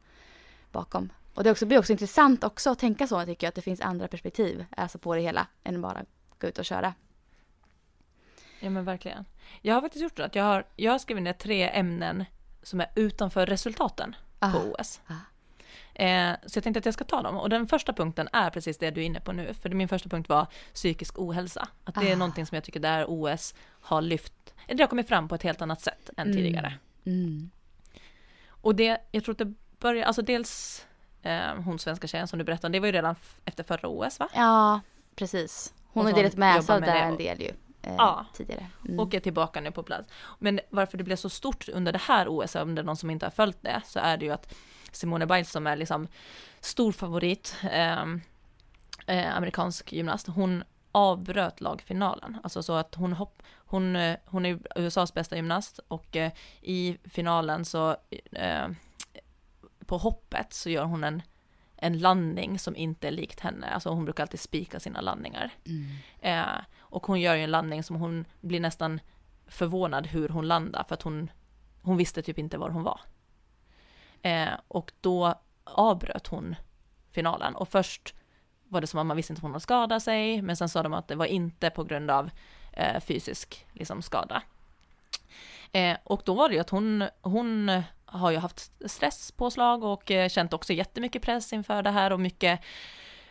bakom. Och det också, blir också intressant också att tänka så, tycker jag, att det finns andra perspektiv alltså på det hela än bara gå ut och köra. Ja men verkligen. Jag har faktiskt gjort det. att Jag har, jag har skrivit ner tre ämnen som är utanför resultaten på Ah, OS. ah. Eh, så jag tänkte att jag ska ta dem. Och den första punkten är precis det du är inne på nu. För min första punkt var psykisk ohälsa. Att det är Ah. någonting som jag tycker där OS har lyft, eller det har kommit fram på ett helt annat sätt än tidigare. Mm. Och det, jag tror att det börjar, alltså dels eh, hon svenska tjejen som du berättade, det var ju redan efter förra OS va? Ja, precis. Hon har delat med sig av det en del ju. Eh, Ja. Tidigare. Mm. och är tillbaka nu på plats. Men varför det blev så stort under det här OS, om det är någon som inte har följt det, så är det ju att Simone Biles som är liksom stor favorit, eh, eh, amerikansk gymnast, hon avbröt lagfinalen. Alltså så att hon hopp, hon, eh, hon är USAs bästa gymnast och eh, i finalen så eh, på hoppet så gör hon en, en landning som inte är likt henne. Alltså hon brukar alltid spika sina landningar. Eh, och hon gör ju en landning som hon blir nästan förvånad hur hon landar för att hon, hon visste typ inte var hon var. Eh, och då avbröt hon finalen och först var det som att man visste inte om hon hade skadat sig men sen sa de att det var inte på grund av eh, fysisk liksom, skada. Eh, och då var det ju att hon, hon har ju haft stresspåslag och eh, känt också jättemycket press inför det här och mycket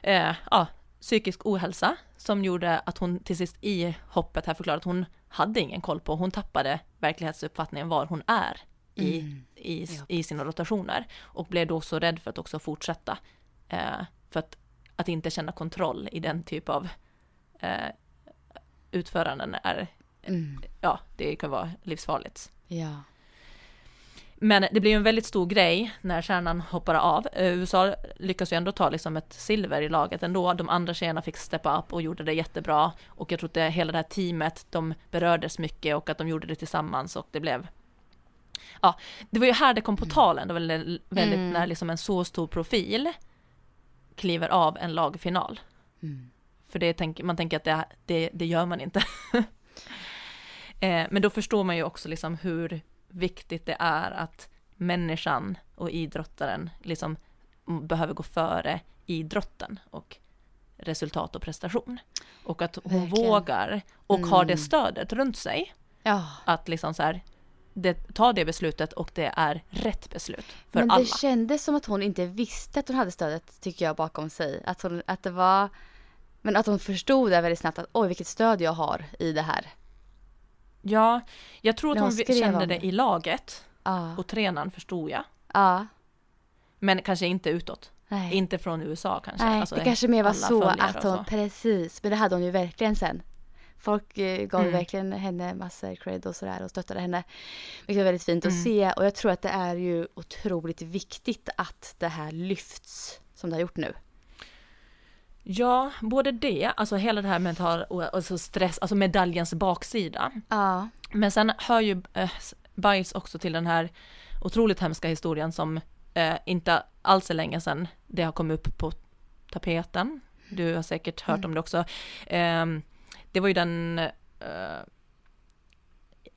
eh, ja, psykisk ohälsa som gjorde att hon till sist i hoppet här förklarade att hon hade ingen koll på, hon tappade verklighetsuppfattningen var hon är i, i, i sina rotationer och blev då så rädd för att också fortsätta eh, för att, att inte känna kontroll i den typ av eh, utföranden är, Mm. ja, det kan vara livsfarligt. Ja. Men det blir ju en väldigt stor grej när kärnan hoppar av. Eh, USA lyckas ju ändå ta liksom ett silver i laget ändå. De andra tjejerna fick steppa upp och gjorde det jättebra. Och jag tror att det, hela det här teamet, de berördes mycket och att de gjorde det tillsammans och det blev... Ja, det var ju här det kom på tal ändå väldigt, väldigt Mm. när liksom en så stor profil kliver av en lagfinal. Mm. För det tänker, man tänker att det, det, det gör man inte. eh, men då förstår man ju också liksom hur viktigt det är att människan och idrottaren liksom behöver gå före idrotten och resultat och prestation. Och att hon Verkligen. vågar och har det Mm. stödet runt sig. Ja. Att liksom så här, det, ta det beslutet och det är rätt beslut för Men alla. det kändes som att hon inte visste att hon hade stödet tycker jag bakom sig. Att, hon, att det var, men att hon förstod det väldigt snabbt att oj vilket stöd jag har i det här. Ja, jag tror att hon hon kände det i laget Ja. och tränaren förstod jag. Ja. Men kanske inte utåt. Nej. Inte från USA kanske. Nej, Alltså, det kanske mer var så att hon, så. precis, men det hade hon ju verkligen sen. Folk eh, gav Mm. verkligen henne massor cred och sådär och stöttade henne. Vilket var väldigt fint att Mm. se och jag tror att det är ju otroligt viktigt att det här lyfts som det har gjort nu. Ja, både det, alltså hela det här mental alltså stress, alltså medaljens baksida. Ja. Men sen hör ju eh, Biles också till den här otroligt hemska historien som eh, inte alls är länge sedan det har kommit upp på tapeten. Du har säkert hört om det också. Eh, det var ju den eh,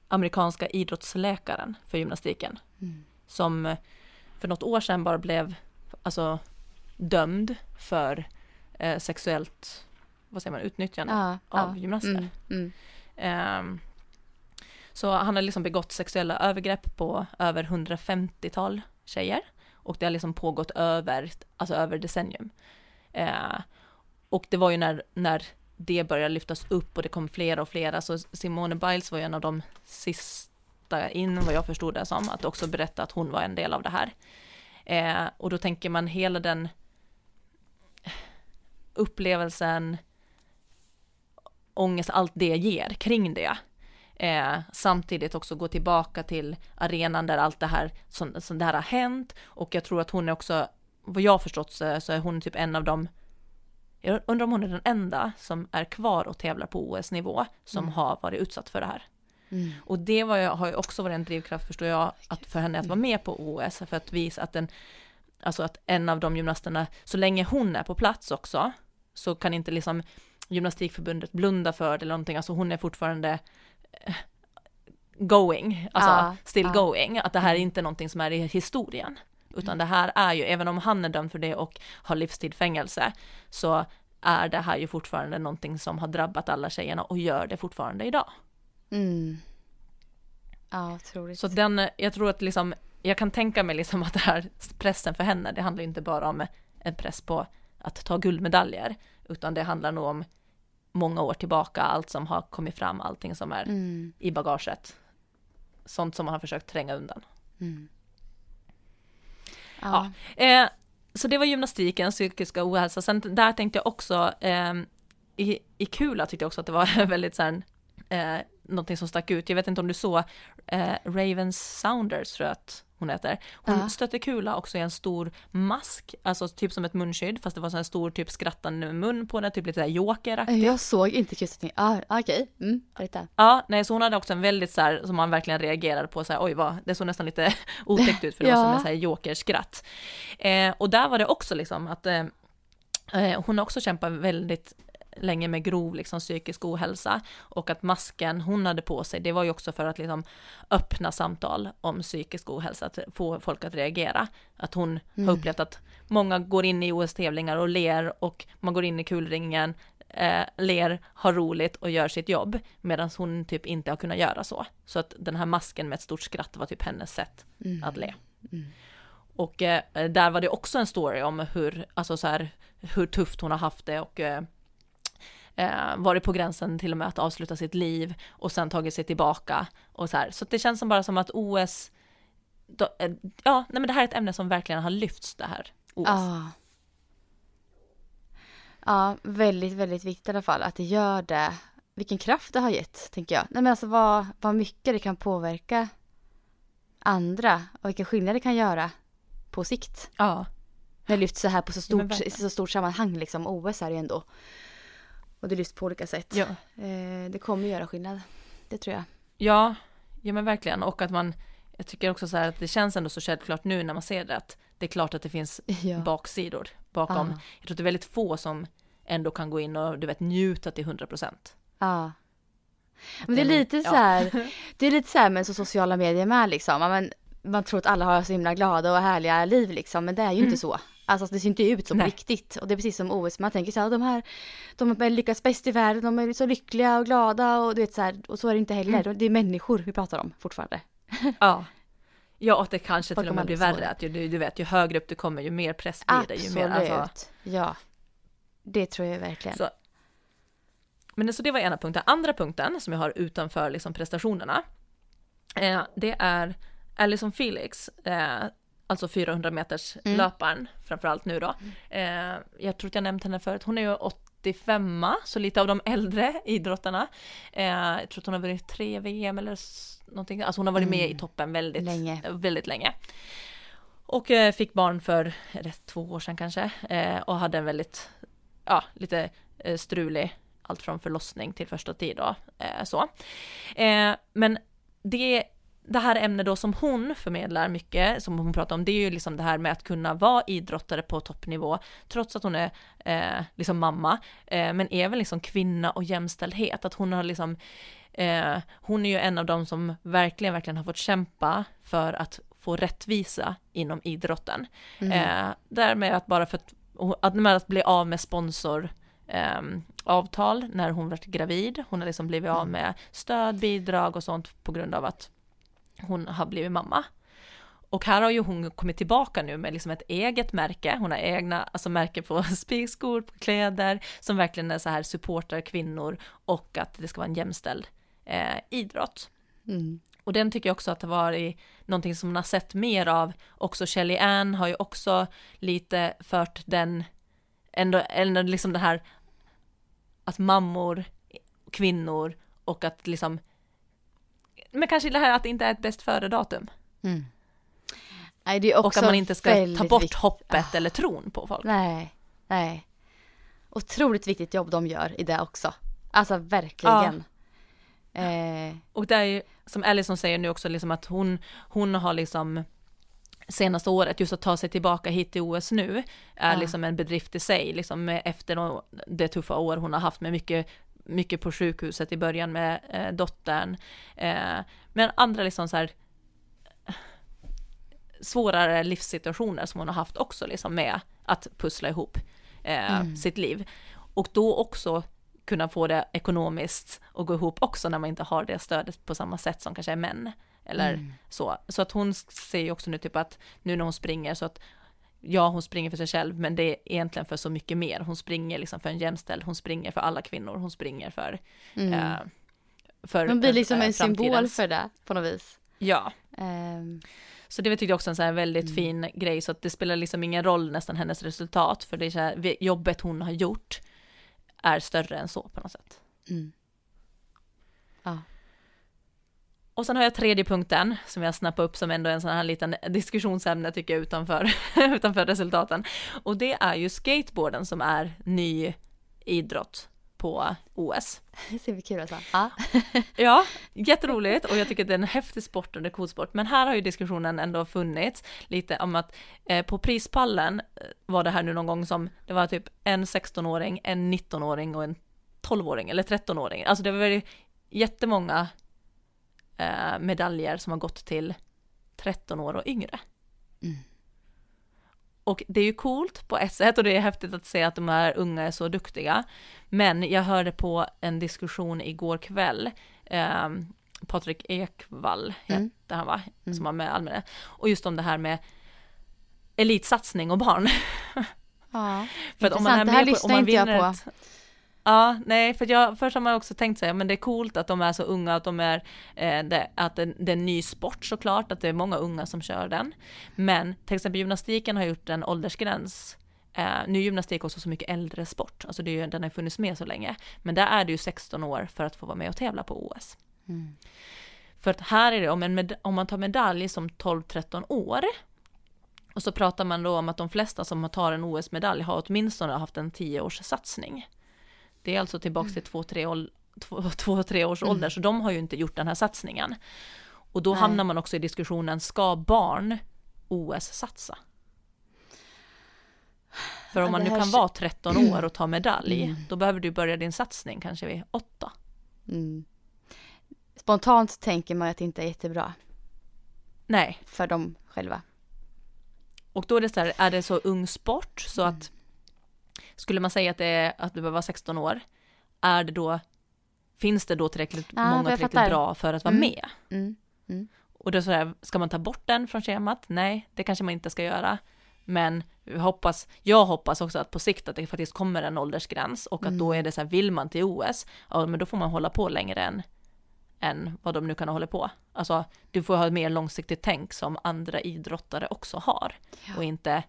amerikanska idrottsläkaren för gymnastiken Mm. som för något år sedan bara blev alltså dömd för eh, sexuellt, vad säger man, utnyttjande Ja, av ja. gymnaster. Mm, mm. Ehm, så han har liksom begått sexuella övergrepp på över 150-tal tjejer. Och det har liksom pågått över, alltså över decennium. Eh, och det var ju när, när det började lyftas upp och det kom flera och flera, så Simone Biles var ju en av de sista in, vad jag förstod det som, att också berätta att hon var en del av det här. Eh, och då tänker man hela den upplevelsen, ångest, allt det ger kring det. Eh, samtidigt också gå tillbaka till arenan där allt det här som, som det här har hänt och jag tror att hon är också, vad jag har förstått så, så är hon typ en av de jag undrar om hon är den enda som är kvar och tävlar på OS-nivå som har varit utsatt för det här. Mm. Och det var har ju också varit en drivkraft förstår jag att för henne att vara med på OS för att visa att den, alltså att en av de gymnasterna, så länge hon är på plats också, så kan inte liksom gymnastikförbundet blunda för det eller någonting, alltså hon är fortfarande eh, going, alltså Ja, still ja. going, att det här är inte någonting som är i historien, utan det här är ju, även om han är dömd för det och har livstid fängelse, så är det här ju fortfarande någonting som har drabbat alla tjejerna och gör det fortfarande idag. Mm. Ja, otroligt. Så den, jag tror att liksom, jag kan tänka mig liksom att det här pressen för henne, det handlar inte bara om en press på att ta guldmedaljer, utan det handlar nog om många år tillbaka, allt som har kommit fram, allting som är Mm. i bagaget. Sånt som man har försökt tränga undan. Mm. Ja. Eh, så det var gymnastiken, psykiska ohälsa. Sen där tänkte jag också, eh, i, i Kula tyckte jag också att det var väldigt så här, eh, någonting som stack ut. Jag vet inte om du såg eh, Raven Sounders tror jag att hon heter. Hon Ja. stötte Kula också i en stor mask, alltså typ som ett munskydd, fast det var så här stor typ skrattande mun på den, typ lite såhär jokeraktigt. Jag såg inte krysset. Ah, Okej, mm, berätta. Ja, nej, så hon hade också en väldigt så här, som man verkligen reagerade på, så här, oj vad, det såg nästan lite otäckt ut för det var Ja. som en så här jokerskratt. Eh, och där var det också liksom att eh, eh, hon har också kämpat väldigt länge med grov liksom, psykisk ohälsa och att masken hon hade på sig, det var ju också för att liksom öppna samtal om psykisk ohälsa, att få folk att reagera. Att hon har upplevt att många går in i OS-tävlingar och ler och man går in i kulringen, eh, ler, har roligt och gör sitt jobb, medan hon typ inte har kunnat göra så. Så att den här masken med ett stort skratt var typ hennes sätt att le. Och eh, där var det också en story om hur, alltså så här, hur tufft hon har haft det och eh, eh, varit på gränsen till och med att avsluta sitt liv och sen tagit sig tillbaka och så här. Så det känns som bara som att OS, då, eh, ja, nej men det här är ett ämne som verkligen har lyfts det här OS. Ja. Ja, väldigt, väldigt viktigt i alla fall att det gör det. Vilken kraft det har gett, tänker jag. Nej men alltså vad, vad mycket det kan påverka andra och vilken skillnad det kan göra på sikt. Ja. När det lyfts så här på så stort, så stort sammanhang liksom. OS är det ju ändå. Och det lyfts på olika sätt. Ja. Eh, det kommer göra skillnad. Det tror jag. Ja, ja men verkligen. Och att man, jag tycker också så här att det känns ändå så självklart nu när man ser det att det är klart att det finns Ja. baksidor bakom. Ja. Jag tror att det är väldigt få som ändå kan gå in och du vet njuta till 100 procent. Ja. Men det är lite ja. så här, det är lite så här med så sociala medier med liksom. Ja, Men man tror att alla har så himla glada och härliga liv liksom, men det är ju inte så. Alltså det ser inte ut så på riktigt. Och det är precis som OS, man tänker så här, de här, de har lyckats bäst i världen, de är så lyckliga och glada och du vet så här, och så är det inte heller. Det är människor vi pratar om fortfarande. Ja. Ja, och det kanske till och med blir värre. Att ju, du, vet, ju högre upp du kommer, ju mer press blir det. Ju Absolut. mer, alltså, Ja. Det tror jag verkligen. Så- Men så det var ena punkten. Andra punkten som jag har utanför liksom prestationerna, eh, det är Alison Felix, eh, alltså 400 meters Mm. löparen, framförallt nu då. Eh, jag tror att jag nämnt henne förut, hon är ju 85 så lite av de äldre idrottarna. Eh, jag tror att hon har varit tre VM eller någonting, alltså hon har varit med i toppen väldigt Länge. väldigt länge. Och eh, fick barn för det två år sedan kanske eh, och hade en väldigt, ja, lite eh, strulig, allt från förlossning till första tid då, eh, så. Men det, det här ämnet då som hon förmedlar mycket, som hon pratar om, det är ju liksom det här med att kunna vara idrottare på toppnivå, trots att hon är eh, liksom mamma, eh, men även liksom kvinna och jämställdhet, att hon har liksom Eh, hon är ju en av dem som verkligen, verkligen har fått kämpa för att få rättvisa inom idrotten. Eh, därmed att bara för att, att, med att bli av med sponsor ehm, avtal när hon var gravid. Hon har liksom blivit av med stöd, bidrag och sånt på grund av att hon har blivit mamma. Och här har ju hon kommit tillbaka nu med liksom ett eget märke. Hon har egna alltså märke på spikskor, på kläder, som verkligen är så här supportar kvinnor och att det ska vara en jämställd eh, idrott. Mm. Och den tycker jag också att det var i någonting som man har sett mer av. Också Shelly Ann har ju också lite fört den, ändå, ändå liksom det här att mammor, kvinnor och att liksom, men kanske det här att det inte är ett bäst före-datum. Mm. Nej, det är också Och att man inte ska ta bort viktigt. hoppet eller tron på folk. Nej, nej. Otroligt viktigt jobb de gör i det också. Alltså verkligen. Eh, Och det är ju, som Allison säger nu också, liksom att hon, hon har liksom senaste året, just att ta sig tillbaka hit till OS nu, är Ja. liksom en bedrift i sig, liksom efter de- det tuffa år hon har haft med mycket, mycket på sjukhuset i början med eh, dottern, eh, men andra liksom så här svårare livssituationer som hon har haft också liksom med att pussla ihop eh, sitt liv. och då också kunna få det ekonomiskt att gå ihop också när man inte har det stödet på samma sätt som kanske är män. Eller Mm. så. Så att hon säger ju också nu typ att nu när hon springer så att ja, hon springer för sig själv, men det är egentligen för så mycket mer. Hon springer liksom för en jämställd, hon springer för alla kvinnor, hon springer för... Eh, för Hon blir liksom eh, en symbol för det på något vis. Ja, Ehm, så det tyckte jag också är en så här väldigt Mm. fin grej, så att det spelar liksom ingen roll nästan hennes resultat, för det är så här, jobbet hon har gjort är större än så på något sätt. mm. Ja. Och sen har jag tredje punkten som jag snappar upp som ändå är en sån här liten diskussionsämne tycker jag utanför, utanför resultaten. Och det är ju skateboarden som är ny idrott på OS. Det ser vi kul alltså. Ja. Ja, jätteroligt och jag tycker att det är en häftig sport och en cool sport. Men här har ju diskussionen ändå funnits lite om att eh, på prispallen eh, var det här nu någon gång som det var typ en 16-åring, en 19-åring och en 12-åring eller 13-åring. Alltså det var väldigt jättemånga eh, medaljer som har gått till 13 år och yngre. Och det är ju coolt på ett sätt och det är häftigt att se att de här unga är så duktiga. Men jag hörde på en diskussion igår kväll, eh, Patrik Ekvall Mm. hette han va, som var med Almedalen, och just om det här med elitsatsning och barn. ja. För att om man är med på, om man inte jag vinner på. ett, Ja, nej, för jag, först har man också tänkt sig, men det är coolt att de är så unga, att de är, eh, det, att det, det är en ny sport såklart, att det är många unga som kör den. Men till exempel gymnastiken har gjort en åldersgräns. Eh, nu är gymnastik också så mycket äldre sport, alltså det är ju, den har funnits med så länge. Men där är det ju 16 år för att få vara med och tävla på OS. För att här är det, om, en med, om man tar medalj som 12-13 år, och så pratar man då om att de flesta som tar en OS-medalj har åtminstone haft en 10-års satsning. Det är alltså tillbaks till 2-3 ål- två- två, tre års ålder, så de har ju inte gjort den här satsningen. Och då Nej. hamnar man också i diskussionen, ska barn OS-satsa? För om man nu kan vara 13 år och ta medalj, då behöver du börja din satsning kanske vid 8. Mm. Spontant tänker man att det inte är jättebra Nej, för dem själva. Och då är det så här, är det så ung sport så Mm. att skulle man säga att det är att du behöver vara 16 år, är det då, finns det då tillräckligt Ja, många jag tillräckligt fattar. bra för att vara Mm. med? Mm. Och då är det så här, ska man ta bort den från schemat? Nej, det kanske man inte ska göra. Men vi hoppas, jag hoppas också att på sikt att det faktiskt kommer en åldersgräns och att då Mm. är det så här, vill man till OS, ja men då får man hålla på längre än, än vad de nu kan hålla på. Alltså, du får ha ett mer långsiktigt tänk som andra idrottare också har. Och inte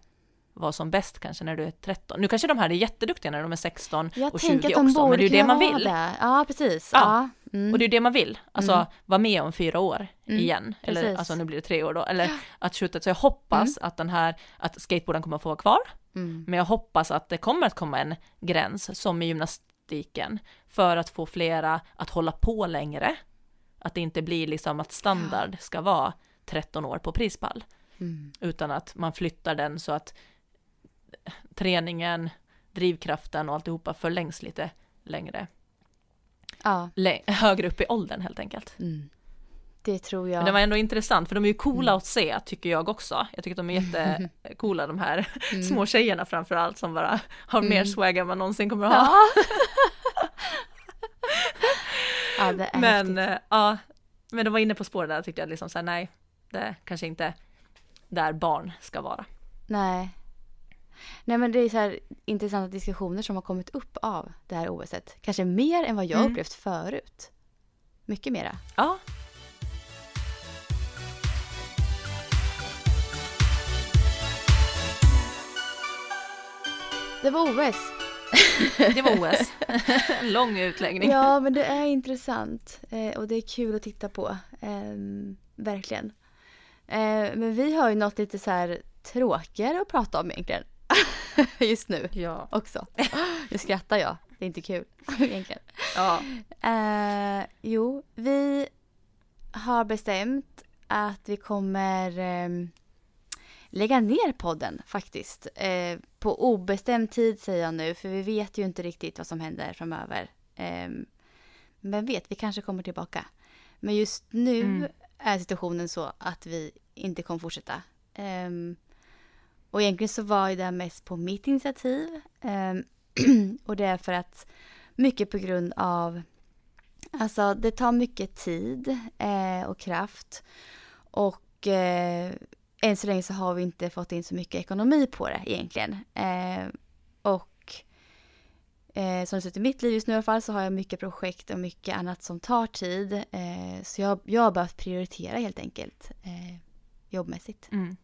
vara som bäst kanske när du är 13. Nu kanske de här är jätteduktiga när de är 16 Jag och tänker 20 att de också, men det är ju det man vill. det. Ja, precis. Ja. Ja. Mm. Och det är ju det man vill, alltså Mm. vara med om fyra år Mm, igen. Eller precis. alltså nu blir det tre år då, eller att skjuta. Så jag hoppas att den här, att skateboarden kommer att få vara kvar. Mm. Men jag hoppas att det kommer att komma en gräns som i gymnastiken för att få flera att hålla på längre. Att det inte blir liksom att standard ska vara 13 år på prispall. Mm. Utan att man flyttar den så att träningen, drivkraften och alltihopa förlängs lite längre, Ja, lä- högre upp i åldern helt enkelt. mm. det tror jag. Men det var ändå intressant för de är ju coola Mm. att se tycker jag också. Jag tycker att de är jättecoola de här Mm. små tjejerna framförallt som bara har mer swag än man någonsin kommer att ha. Ja. ja, det är Men häftigt. eh, ja, men de var inne på spåret där tyckte jag liksom så här, nej, det kanske inte där barn ska vara. Nej. Nej men det är så här intressanta diskussioner som har kommit upp av det här OSet. Kanske mer än vad jag Mm. upplevt förut. Mycket mera. Ja, Det var OS. det var OS. En lång utläggning. Ja men det är intressant. Eh, och det är kul att titta på. Ehm, verkligen. Eh, men vi har ju något lite så här tråkigare att prata om egentligen. Just nu Ja. också. Nu skrattar jag. Det är inte kul egentligen. ja. Eh, jo, vi har bestämt att vi kommer ehm, lägga ner podden faktiskt. Eh, på obestämd tid säger jag nu, för vi vet ju inte riktigt vad som händer framöver. Ehm, men vet, vi kanske kommer tillbaka. Men just nu Mm. är situationen så att vi inte kommer fortsätta. Ehm, och egentligen så var ju det mest på mitt initiativ. Ehm, och det är för att mycket på grund av, alltså det tar mycket tid eh, och kraft och eh, än så länge så har vi inte fått in så mycket ekonomi på det egentligen. Eh, och som det ser ut i mitt liv just nu i alla fall så har jag mycket projekt och mycket annat som tar tid. Eh, så jag, jag har behövt prioritera helt enkelt eh, jobbmässigt Mm.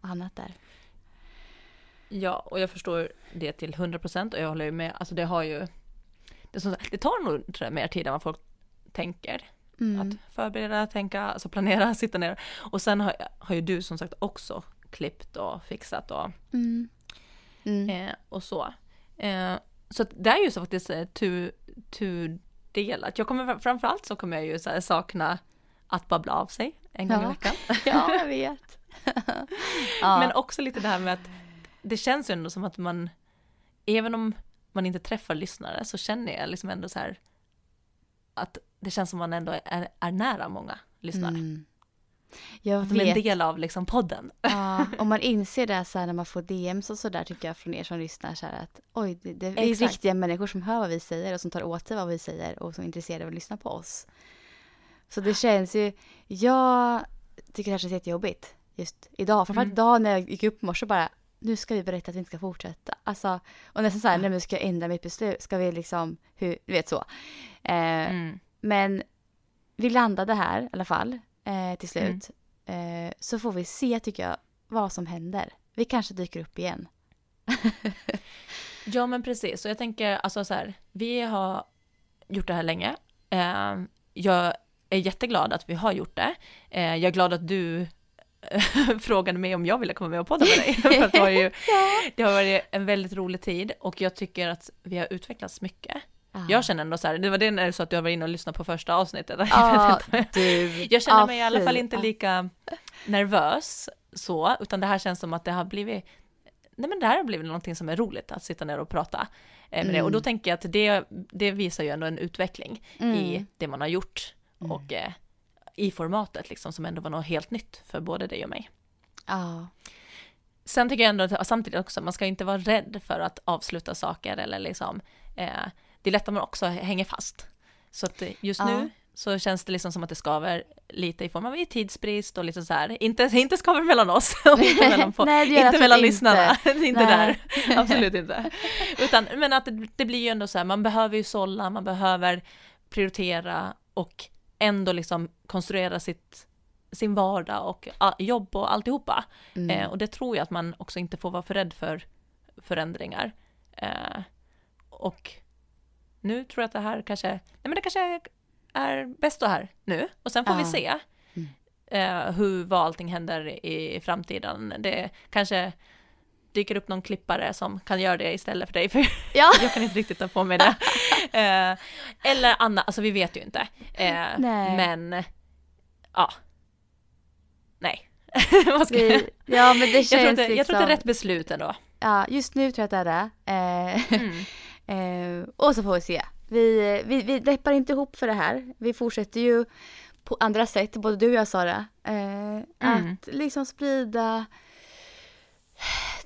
och annat där. Ja, och jag förstår det till 100% och jag håller ju med. Alltså det har ju, det, som, det tar nog tror jag, mer tid än vad folk tänker. Mm. Att förbereda, tänka, alltså planera, sitta ner. Och sen har, har ju du som sagt också klippt och fixat och, Mm. Mm. eh, och så. Eh, så det är ju så faktiskt eh, tu, tudelat. Jag kommer framförallt så kommer jag ju så sakna att babbla av sig en gång Ja. i veckan. Ja, jag vet. ja. Men också lite det här med att det känns ju ändå som att man, även om man inte träffar lyssnare så känner jag liksom ändå så här att det känns som man ändå är, är nära många lyssnare. Mm. Jag Som en vet. del av liksom podden. Ja, om man inser det så här när man får DMs och sådär tycker jag från er som lyssnar så här att oj, det, det är Exakt. riktiga människor som hör vad vi säger och som tar åt sig vad vi säger och som är intresserade av att lyssna på oss. Så det känns ju, jag tycker det här känns jättejobbigt just idag. Framförallt Mm. idag när jag gick upp i morse bara, nu ska vi berätta att vi inte ska fortsätta. Alltså, och nästan så här, nej men ska jag ändra mitt beslut? Ska vi liksom, hur, du vet så. Eh, Mm. men vi landade här i alla fall eh, till Mm. slut. Eh, så får vi se tycker jag vad som händer. Vi kanske dyker upp igen. Ja men precis, och jag tänker alltså så här, vi har gjort det här länge. Eh, jag är jätteglad att vi har gjort det. Eh, jag är glad att du frågade mig om jag ville komma med och podda med dig. För det, har ju, det har varit en väldigt rolig tid och jag tycker att vi har utvecklats mycket. Jag känner ändå så här, det var det när du sa att du har varit inne och lyssnat på första avsnittet. Inte. du. jag känner Ja, mig i alla fall inte lika nervös så, utan det här känns som att det har blivit Nej men det här har blivit någonting som är roligt att sitta ner och prata eh, med det. Och då tänker jag att det, det visar ju ändå en utveckling i det man har gjort och eh, i formatet liksom som ändå var något helt nytt för både dig och mig. Ja. Sen tycker jag ändå att samtidigt också, man ska inte vara rädd för att avsluta saker eller liksom, eh, det är lätt att man också hänger fast. Så att just Ja. nu så känns det liksom som att det skaver lite i form av tidsbrist och lite så här, inte, inte skaver mellan oss och inte mellan, på, Nej, inte mellan inte. lyssnarna, inte där, absolut inte. Utan, men att det, det blir ju ändå så här, man behöver ju sålla, man behöver prioritera och ändå liksom konstruera sitt, sin vardag och jobb och alltihopa. Eh, och det tror jag att man också inte får vara för rädd för förändringar. Eh, och nu tror jag att det här kanske, nej men det kanske är bäst så här nu. Och sen får vi Ja. se eh, hur, vad allting händer i framtiden. Det kanske dyker upp någon klippare som kan göra det istället för dig, för Ja. jag kan inte riktigt ta på mig det. Eh, eller Anna, alltså vi vet ju inte. Eh, men, ja. Nej. Vad ska jag... Vi, ja, men det Jag känns tror, att det, jag tror liksom, att det är rätt beslut ändå. Ja, just nu tror jag att det är det. Eh, Mm. eh, och så får vi se. Vi, vi, vi deppar inte ihop för det här. Vi fortsätter ju på andra sätt, både du och jag Sara. Eh, Att liksom sprida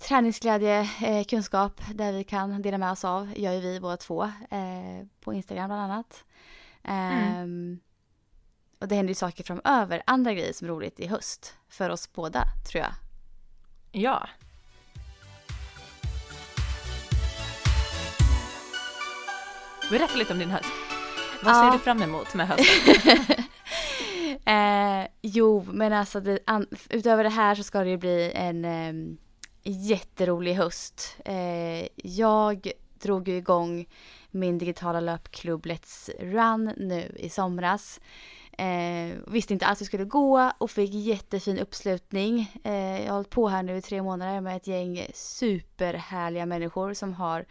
träningsglädje, eh, kunskap där vi kan dela med oss av, gör ju vi båda två. Eh, på Instagram bland annat. Ehm, Och det händer ju saker framöver, andra grejer som är roligt i höst. För oss båda, tror jag. Ja. Berätta lite om din höst. Vad Ja. ser du fram emot med hösten? Eh, jo, men alltså det, utöver det här så ska det ju bli en eh, jätterolig höst. Eh, jag drog ju igång min digitala löpklubb Let's Run nu i somras. Eh, visste inte alls hur det skulle gå och fick jättefin uppslutning. Eh, jag har hållit på här nu i tre månader med ett gäng superhärliga människor som har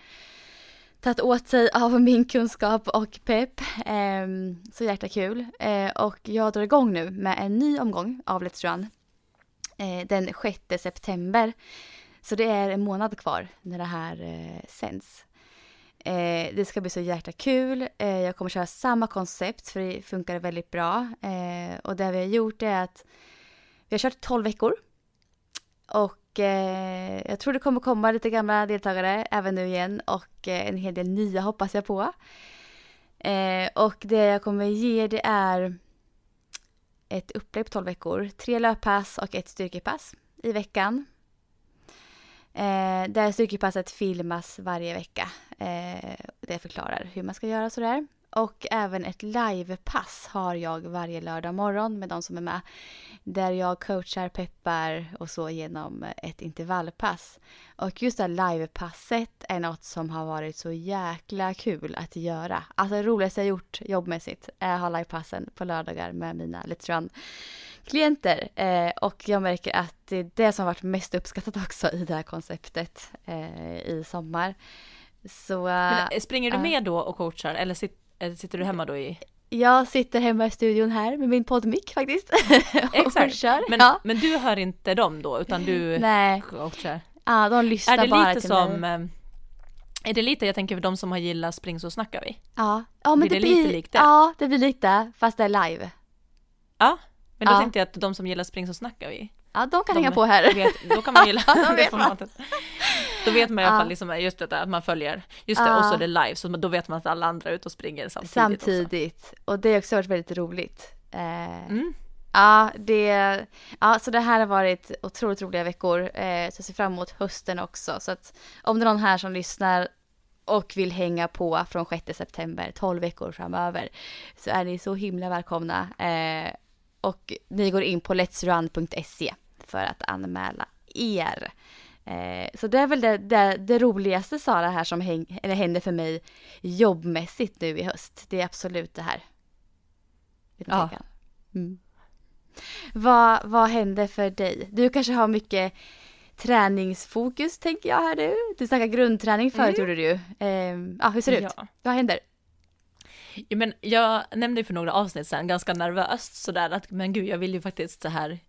tagit åt sig av min kunskap och pepp. Eh, så jäkla kul. Eh, och jag drar igång nu med en ny omgång av Let's Run. Eh, den 6 september. Så det är en månad kvar när det här eh, sänds. Eh, det ska bli så jäkla kul. Eh, jag kommer köra samma koncept för det funkar väldigt bra. Eh, och det vi har gjort är att vi har kört 12 veckor. Och eh, jag tror det kommer komma lite gamla deltagare även nu igen och eh, en hel del nya hoppas jag på. Eh, och det jag kommer ge det är ett upplägg på 12 veckor. Tre löppass och ett styrkepass i veckan. Eh, där styrkepasset filmas varje vecka. Eh, det förklarar hur man ska göra sådär. Och även ett livepass har jag varje lördag morgon med de som är med. Där jag coachar, peppar och så genom ett intervallpass. Och just det här livepasset är något som har varit så jäkla kul att göra. Alltså det roligaste jag gjort jobbmässigt är att ha livepassen på lördagar med mina Let's Run klienter. Eh, och jag märker att det är det som har varit mest uppskattat också i det här konceptet eh, i sommar. Så, Men, eh, springer du med då och coachar eller sit, sitter du hemma då i? Jag sitter hemma i studion här med min poddmick faktiskt. Exakt. kör. Men, ja. men du hör inte dem då utan du Nej. coachar? Ja, de lyssnar är det bara lite till som, mig. eh, Är det lite, jag tänker för de som har gillat Spring så snackar vi? Ja, ja men blir det, det blir lite likt det? Ja, det blir lite, fast det är live. Ja, men då Ja. tänkte jag att de som gillar Spring så snackar vi. Ja, de kan De hänga på här. Vet, då kan man gilla de det formatet. Då vet man i alla fall liksom just detta att man följer, just det, och så är det live, så då vet man att alla andra är ute och springer samtidigt. Också. Samtidigt. Och det har också varit väldigt roligt. Eh, Mm. Ja, det, ja, så det här har varit otroligt roliga veckor. Eh, så jag ser fram emot hösten också. Så att om det är någon här som lyssnar och vill hänga på från 6 september, 12 veckor framöver, så är ni så himla välkomna. Eh, och ni går in på letsrun.se för att anmäla er. Eh, så det är väl det, det, det roligaste Sara här som häng, eller händer för mig jobbmässigt nu i höst. Det är absolut det här. Ja. Mm. Vad, vad händer för dig? Du kanske har mycket träningsfokus tänker jag här nu. Du snackade grundträning förut gjorde du ju. Ehm, ja, hur ser det ut? Ja. Vad händer? Ja, men jag nämnde för några avsnitt sedan ganska nervöst sådär att men gud jag vill ju faktiskt så här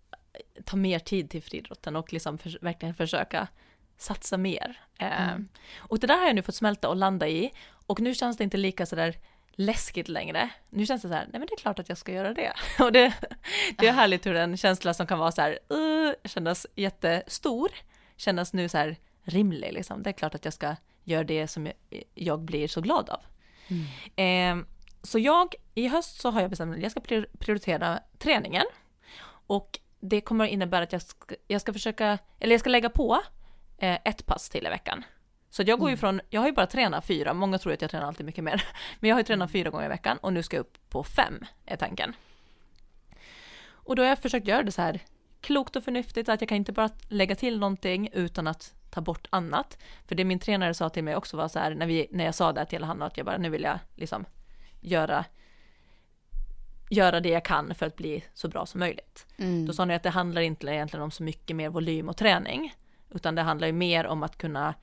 ta mer tid till friidrotten och liksom för, verkligen försöka satsa mer. Eh, och det där har jag nu fått smälta och landa i och nu känns det inte lika sådär läskigt längre. Nu känns det så här, nej men det är klart att jag ska göra det. Och det, det är härligt hur en känsla som kan vara så här, uh, kännas jättestor, kännas nu så här rimlig liksom. Det är klart att jag ska göra det som jag, jag blir så glad av. Eh, så jag, i höst så har jag bestämt att jag ska prior- prioritera träningen. Och det kommer att innebära att jag ska, jag ska försöka, eller jag ska lägga på eh, ett pass till i veckan. Så jag går ju från, jag har ju bara tränat fyra, många tror att jag tränar alltid mycket mer. Men jag har ju tränat fyra gånger i veckan och nu ska jag upp på fem, är tanken. Och då har jag försökt göra det så här klokt och förnuftigt, att jag kan inte bara lägga till någonting utan att ta bort annat. För det min tränare sa till mig också var så här, när, vi, när jag sa det till honom, att jag bara, nu vill jag liksom göra, göra det jag kan för att bli så bra som möjligt. Då sa ni att det handlar inte egentligen om så mycket mer volym och träning, utan det handlar ju mer om att kunna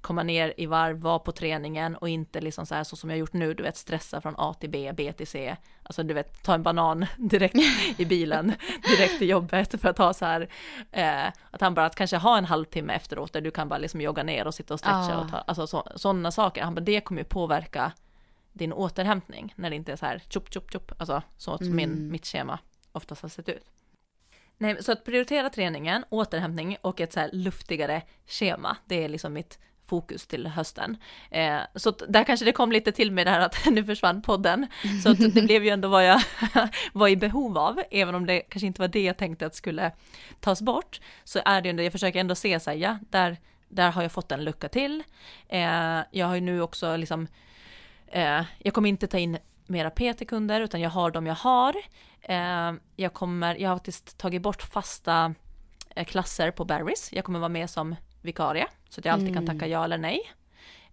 komma ner i varv, vara på träningen och inte liksom så här så som jag gjort nu, du vet stressa från A till B, B till C, alltså du vet ta en banan direkt i bilen, direkt till jobbet för att ha så här, eh, att han bara att kanske ha en halvtimme efteråt där du kan bara liksom jogga ner och sitta och stretcha Ah. och ta, alltså så, sådana saker, han bara det kommer ju påverka din återhämtning när det inte är så här tjopp tjopp tjopp, alltså så som min, mitt schema oftast har sett ut. Nej, så att prioritera träningen, återhämtning och ett så här luftigare schema, det är liksom mitt fokus till hösten. Eh, så att där kanske det kom lite till med det här att nu försvann podden. Så att det blev ju ändå vad jag var i behov av, även om det kanske inte var det jag tänkte att skulle tas bort. Så är det ju ändå, jag försöker ändå se så här, ja, där, där har jag fått en lucka till. Eh, jag har ju nu också liksom, eh, jag kommer inte ta in mera PT-kunder, utan jag har de jag har. Eh, jag kommer, jag har faktiskt tagit bort fasta eh, klasser på Barry's. Jag kommer vara med som vikarie, så att jag alltid kan tacka ja eller nej.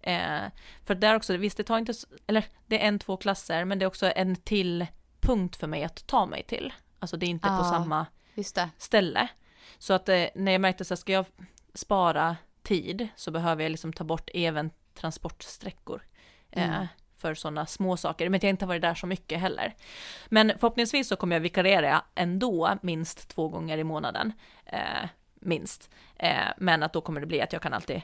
Eh, för där också, visst det tar inte, eller det är en, två klasser, men det är också en till punkt för mig att ta mig till. Alltså det är inte på Ah. samma Just det. ställe. Så att eh, när jag märkte så här, ska jag spara tid så behöver jag liksom ta bort även transportsträckor. Eh, för sådana små saker, men jag har inte varit där så mycket heller. Men förhoppningsvis så kommer jag vikariera ändå minst två gånger i månaden. Eh, minst. Eh, men att då kommer det bli att jag kan alltid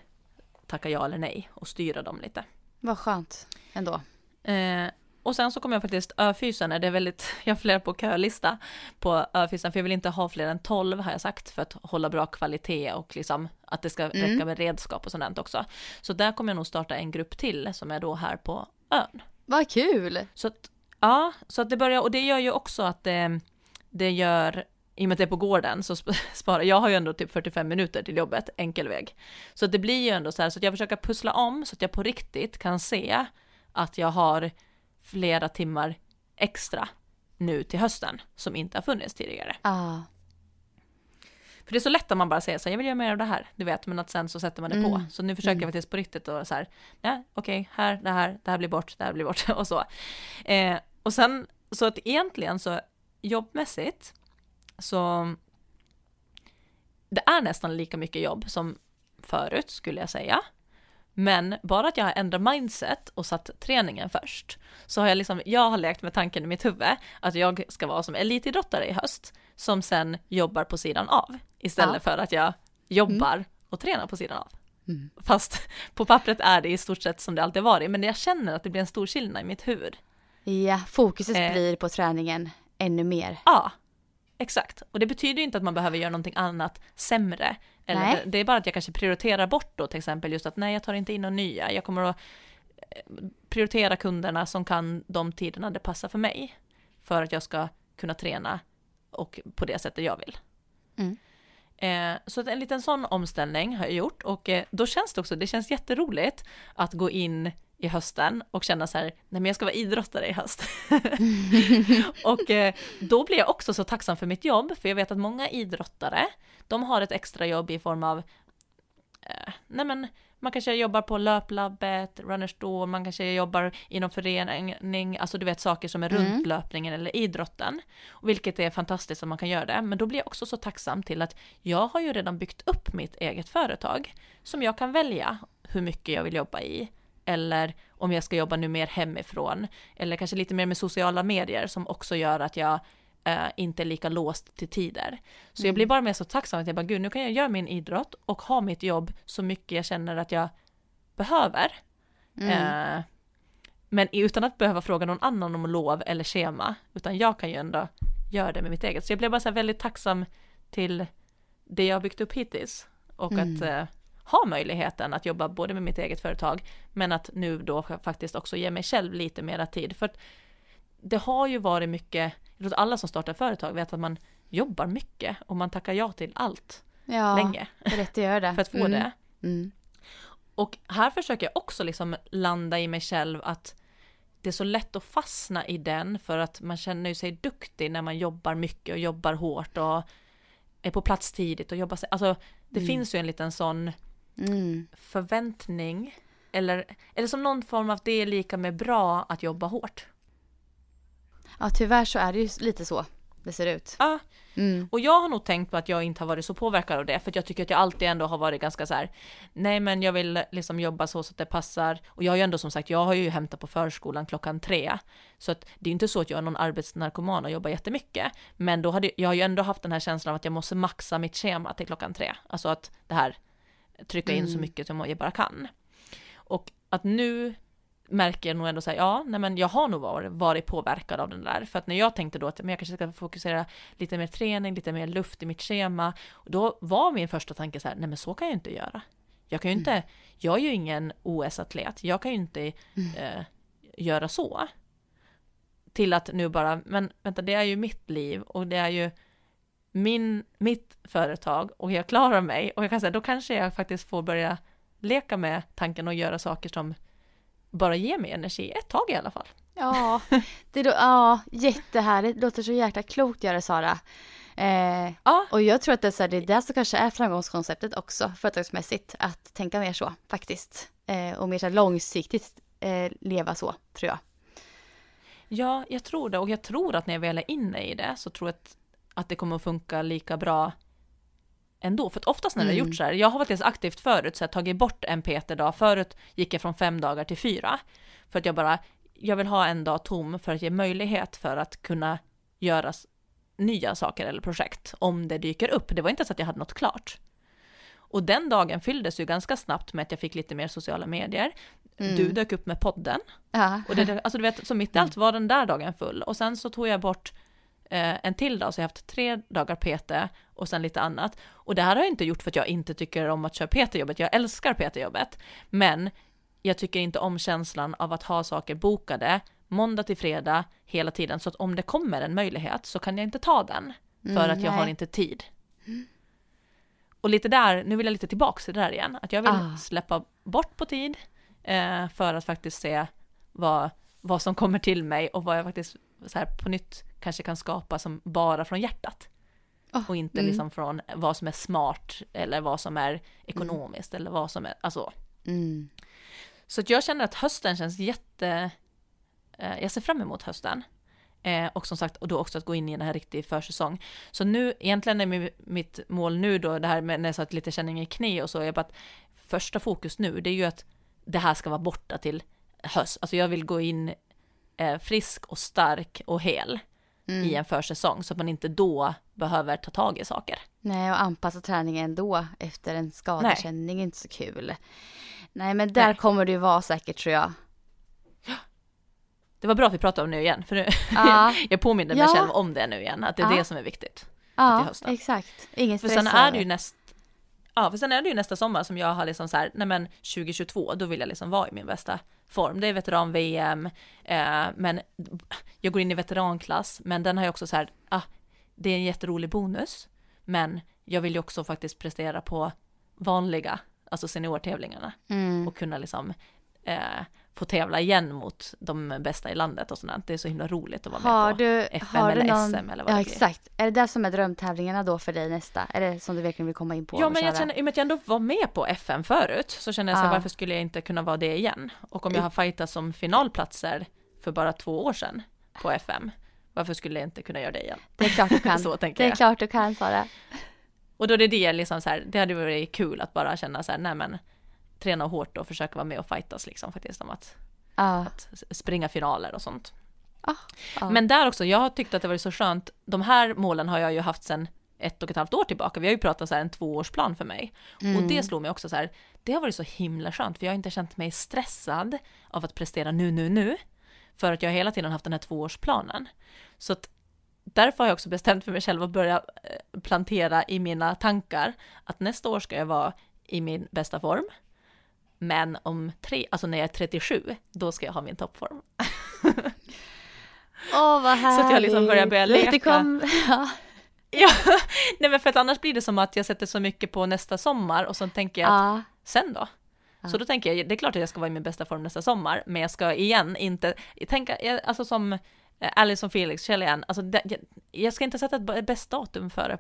tacka ja eller nej och styra dem lite. Vad skönt ändå. Eh, och sen så kommer jag faktiskt öfysen, det är väldigt, jag har flera på kölista på öfysen, för jag vill inte ha fler än 12 har jag sagt, för att hålla bra kvalitet och liksom att det ska räcka med redskap och sådant också. Så där kommer jag nog starta en grupp till som är då här på ön. Vad kul! Så att, ja, så att det börjar, och det gör ju också att det, det gör, i och med att det är på gården, så sp- sparar, jag har ju ändå typ 45 minuter till jobbet, enkel väg. Så att det blir ju ändå så här, så att jag försöker pussla om så att jag på riktigt kan se att jag har flera timmar extra nu till hösten som inte har funnits tidigare. Ah. För det är så lätt att man bara säger så här, jag vill göra mer av det här, du vet, men att sen så sätter man det på. Så nu försöker jag faktiskt på riktigt och så här, ja, okej, här, det här, det här blir bort, det här blir bort och så. Eh, och sen, så att egentligen så jobbmässigt så det är nästan lika mycket jobb som förut skulle jag säga. Men bara att jag har ändrat mindset och satt träningen först, så har jag liksom, jag har lekt med tanken i mitt huvud att jag ska vara som elitidrottare i höst, som sen jobbar på sidan av, istället Ja. för att jag jobbar och tränar på sidan av. Fast på pappret är det i stort sett som det alltid varit, men jag känner att det blir en stor skillnad i mitt huvud. Ja, fokuset Eh. blir på träningen ännu mer. Ja, exakt. Och det betyder ju inte att man behöver göra någonting annat sämre. Eller Nej. det, det är bara att jag kanske prioriterar bort då till exempel just att nej, jag tar inte in några nya. Jag kommer att eh, prioritera kunderna som kan de tiderna det passar för mig. För att jag ska kunna träna och på det sättet jag vill. Mm. Eh, så att en liten sån omställning har jag gjort och eh, då känns det också, det känns jätteroligt att gå in i hösten och känna så här, nej men jag ska vara idrottare i höst. och eh, då blir jag också så tacksam för mitt jobb, för jag vet att många idrottare, de har ett extra jobb i form av, eh, nej men man kanske jobbar på löplabbet, runners door, man kanske jobbar inom förening, alltså du vet saker som är runt löpningen eller idrotten. Vilket är fantastiskt att man kan göra det, men då blir jag också så tacksam till att jag har ju redan byggt upp mitt eget företag som jag kan välja hur mycket jag vill jobba i. Eller om jag ska jobba nu mer hemifrån. Eller kanske lite mer med sociala medier som också gör att jag eh, inte är lika låst till tider. Så jag blir bara mer så tacksam att jag bara, gud nu kan jag göra min idrott och ha mitt jobb så mycket jag känner att jag behöver. Eh, men utan att behöva fråga någon annan om lov eller schema, utan jag kan ju ändå göra det med mitt eget. Så jag blev bara så här väldigt tacksam till det jag har byggt upp hittills och att eh, ha möjligheten att jobba både med mitt eget företag, men att nu då faktiskt också ge mig själv lite mera tid. För att det har ju varit mycket, jag tror att alla som startar företag vet att man jobbar mycket och man tackar ja till allt Ja, länge rätt att göra det. för att få Mm. det. Mm. Och här försöker jag också liksom landa i mig själv att det är så lätt att fastna i den för att man känner sig duktig när man jobbar mycket och jobbar hårt och är på plats tidigt och jobbar sig, alltså det finns ju en liten sån Mm. förväntning eller, eller som någon form av det är lika med bra att jobba hårt. Ja, tyvärr så är det ju lite så det ser ut. Ja, Mm. Och jag har nog tänkt på att jag inte har varit så påverkad av det, för jag tycker att jag alltid ändå har varit ganska så här, nej men jag vill liksom jobba så, så att det passar. Och jag har ju ändå som sagt, jag har ju hämtat på förskolan klockan tre, så att det är inte så att jag är någon arbetsnarkoman och jobbar jättemycket, men då hade jag har ju ändå haft den här känslan av att jag måste maxa mitt schema till klockan tre, alltså att det här trycka in så mycket som jag bara kan. Och att nu märker jag nog ändå så här, ja, nej men jag har nog varit, varit påverkad av den där. För att när jag tänkte då att men jag kanske ska fokusera lite mer träning, lite mer luft i mitt schema, då var min första tanke så här, nej men så kan jag inte göra. Jag kan ju inte, jag är ju ingen OS-atlet, jag kan ju inte eh, göra så. Till att nu bara, men vänta, det är ju mitt liv och det är ju min, mitt företag och jag klarar mig och jag kan säga, då kanske jag faktiskt får börja leka med tanken och göra saker som bara ger mig energi, ett tag i alla fall. Ja, det är då, ja, jättehärligt. Det låter så jäkla klokt göra Sara. Eh, Ja. och jag tror att det är, så här, det är det som kanske är framgångskonceptet också företagsmässigt. Att tänka mer så faktiskt. Eh, och mer så långsiktigt eh, leva så tror jag. Ja, jag tror det och jag tror att när jag väl är inne i det så tror jag att, att det kommer att funka lika bra ändå. För att oftast när det har gjort så här, jag har varit aktivt förut så jag har tagit bort en PT-dag. Förut gick jag från fem dagar till fyra. För att jag bara, jag vill ha en dag tom för att ge möjlighet för att kunna göra nya saker eller projekt om det dyker upp. Det var inte så att jag hade något klart. Och den dagen fylldes ju ganska snabbt med att jag fick lite mer sociala medier. Du dök upp med podden. Ja. Och det, alltså du vet, så mitt i allt var den där dagen full. Och sen så tog jag bort eh, en till dag, så jag har haft tre dagar PT och sen lite annat. Och det här har jag inte gjort för att jag inte tycker om att köra PT-jobbet, jag älskar PT-jobbet. Men jag tycker inte om känslan av att ha saker bokade måndag till fredag hela tiden, så att om det kommer en möjlighet så kan jag inte ta den, för Mm, att jag har nej. inte tid. Och lite där, nu vill jag lite tillbaks till det där igen, att jag vill Ah. släppa bort på tid eh, för att faktiskt se vad, vad som kommer till mig och vad jag faktiskt så här på nytt kanske kan skapa som bara från hjärtat. Oh, Och inte mm. liksom från vad som är smart eller vad som är ekonomiskt eller vad som är, alltså. Mm. Så jag känner att hösten känns jätte, eh, jag ser fram emot hösten. Eh, och som sagt, och då också att gå in i en här riktig försäsong. Så nu, egentligen är mi- mitt mål nu då, det här med när jag sa att lite känning i knä och så, är bara att första fokus nu, det är ju att det här ska vara borta till höst. Alltså jag vill gå in eh, frisk och stark och hel i en försäsong, så att man inte då behöver ta tag i saker. Nej, och anpassa träningen ändå efter en skadekänning är inte så kul. Nej, men där Nej. kommer det ju vara säkert tror jag. Det var bra att vi pratade om det nu igen, för nu, Ja. jag påminner mig Ja. själv om det nu igen, att det är Ja. det som är viktigt. Ja, exakt. Ingen För stress sen är det ju näst, ja, för sen är det ju nästa sommar som jag har liksom så här, nej men 2022, då vill jag liksom vara i min bästa form. Det är veteran-VM, eh, men jag går in i veteranklass, men den har jag också så här, ah, det är en jätterolig bonus, men jag vill ju också faktiskt prestera på vanliga, alltså seniortävlingarna Mm. och kunna liksom eh, få tävla igen mot de bästa i landet och sånt. Det är så himla roligt att vara med Har på du, FM eller någon, SM eller vad Ja, det blir. exakt. Är det där som är drömtävlingarna då för dig nästa? Är det som du verkligen vill komma in på? Ja, men jag känner, i och med att jag ändå var med på FN förut, så känner jag så här, Ja. varför skulle jag inte kunna vara det igen? Och om jag har fightat som finalplatser för bara två år sedan på FM, varför skulle jag inte kunna göra det igen? Det är klart du kan. Så tänker det är klart du kan Sara. Och då är det det liksom så här, det hade varit kul att bara känna så här, nej men, träna hårt och försöka vara med och fightas liksom faktiskt om att, Ja. att springa finaler och sånt. Ah, ja. Men där också, jag har tyckt att det varit så skönt, de här målen har jag ju haft sedan ett och ett halvt år tillbaka, vi har ju pratat så här en tvåårsplan för mig. Och det slog mig också så här, det har varit så himla skönt, för jag har inte känt mig stressad av att prestera nu, nu, nu, för att jag hela tiden haft den här tvåårsplanen. Så att därför har jag också bestämt för mig själv att börja eh, plantera i mina tankar att nästa år ska jag vara i min bästa form. Men om tre, alltså när jag är 37, då ska jag ha min toppform. Åh vad härligt. Så att jag liksom börjar börja leka. Det kom, ja. Ja, nej men för att annars blir det som att jag sätter så mycket på nästa sommar och så tänker jag att ja. sen då? Så då tänker jag, det är klart att jag ska vara i min bästa form nästa sommar, men jag ska igen inte, tänka, alltså som eh, Alison Felix, känner igen, alltså det, jag, jag ska inte sätta ett bäst datum före,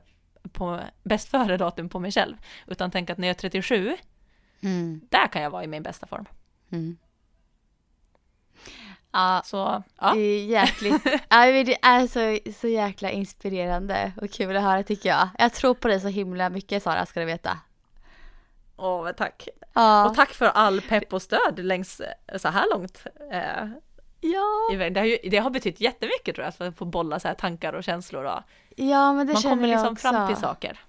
på, bäst före datum på mig själv, utan tänka att när jag är 37, Mm. där kan jag vara i min bästa form. Mm. Ja, Så, ja. det är jäkligt. ja, det är så, så jäkla inspirerande och kul att höra tycker jag. Jag tror på dig så himla mycket Sara, ska du veta. Åh, tack. Ja. Och tack för all pepp och stöd längs eh, så här långt. Eh, Ja. det, har ju, det har betytt jättemycket tror jag, att få bolla så här tankar och känslor och ja, men det man känner kommer jag liksom också. fram till saker.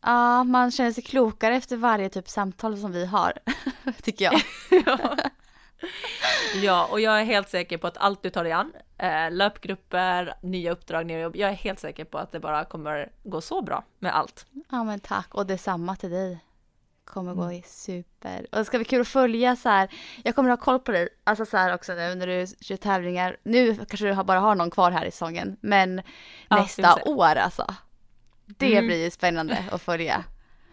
Ja, man känner sig klokare efter varje typ samtal som vi har, tycker jag. Ja, och jag är helt säker på att allt du tar dig an, eh, löpgrupper, nya uppdrag, nya jobb, jag är helt säker på att det bara kommer gå så bra med allt. Ja, men tack. Och detsamma till dig. Kommer gå i super. Och det ska bli kul att följa så här. Jag kommer ha koll på dig. Alltså så här också nu när du kör tävlingar. Nu kanske du bara har någon kvar här i säsongen. Men Ja, nästa år alltså. Det Mm. blir ju spännande att följa.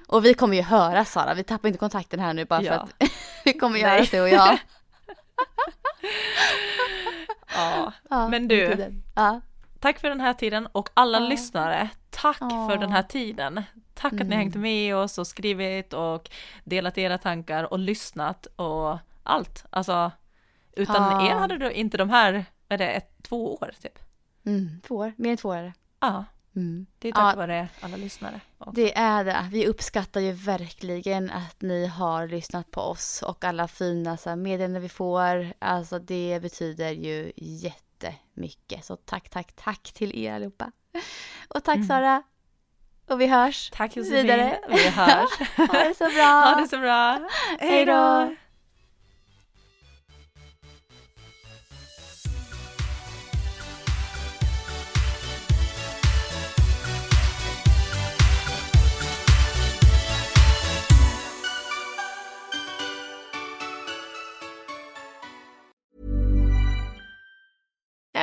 Och vi kommer ju höra Sara. Vi tappar inte kontakten här nu bara för Ja. att vi kommer göra det och jag. Ja, Ja, men du. Ja. tack för den här tiden och alla lyssnare, tack för den här tiden. Tack att ni Mm. hängt med oss och skrivit och delat era tankar och lyssnat och allt. Alltså, utan er hade du inte de här, vad är det, ett, två år typ? Mm, två år. Mer än två år är det. Ja, Mm. det är tack Ja. vare alla lyssnare. också. Det är det. Vi uppskattar ju verkligen att ni har lyssnat på oss och alla fina så här, meddelanden vi får. Alltså det betyder ju jättemycket. Så tack, tack, tack till er allihopa. Och tack Mm. Sara. Och vi hörs Tack Josefin. vidare. Vi hörs. Ha det så bra. Ha det så bra. Hej då.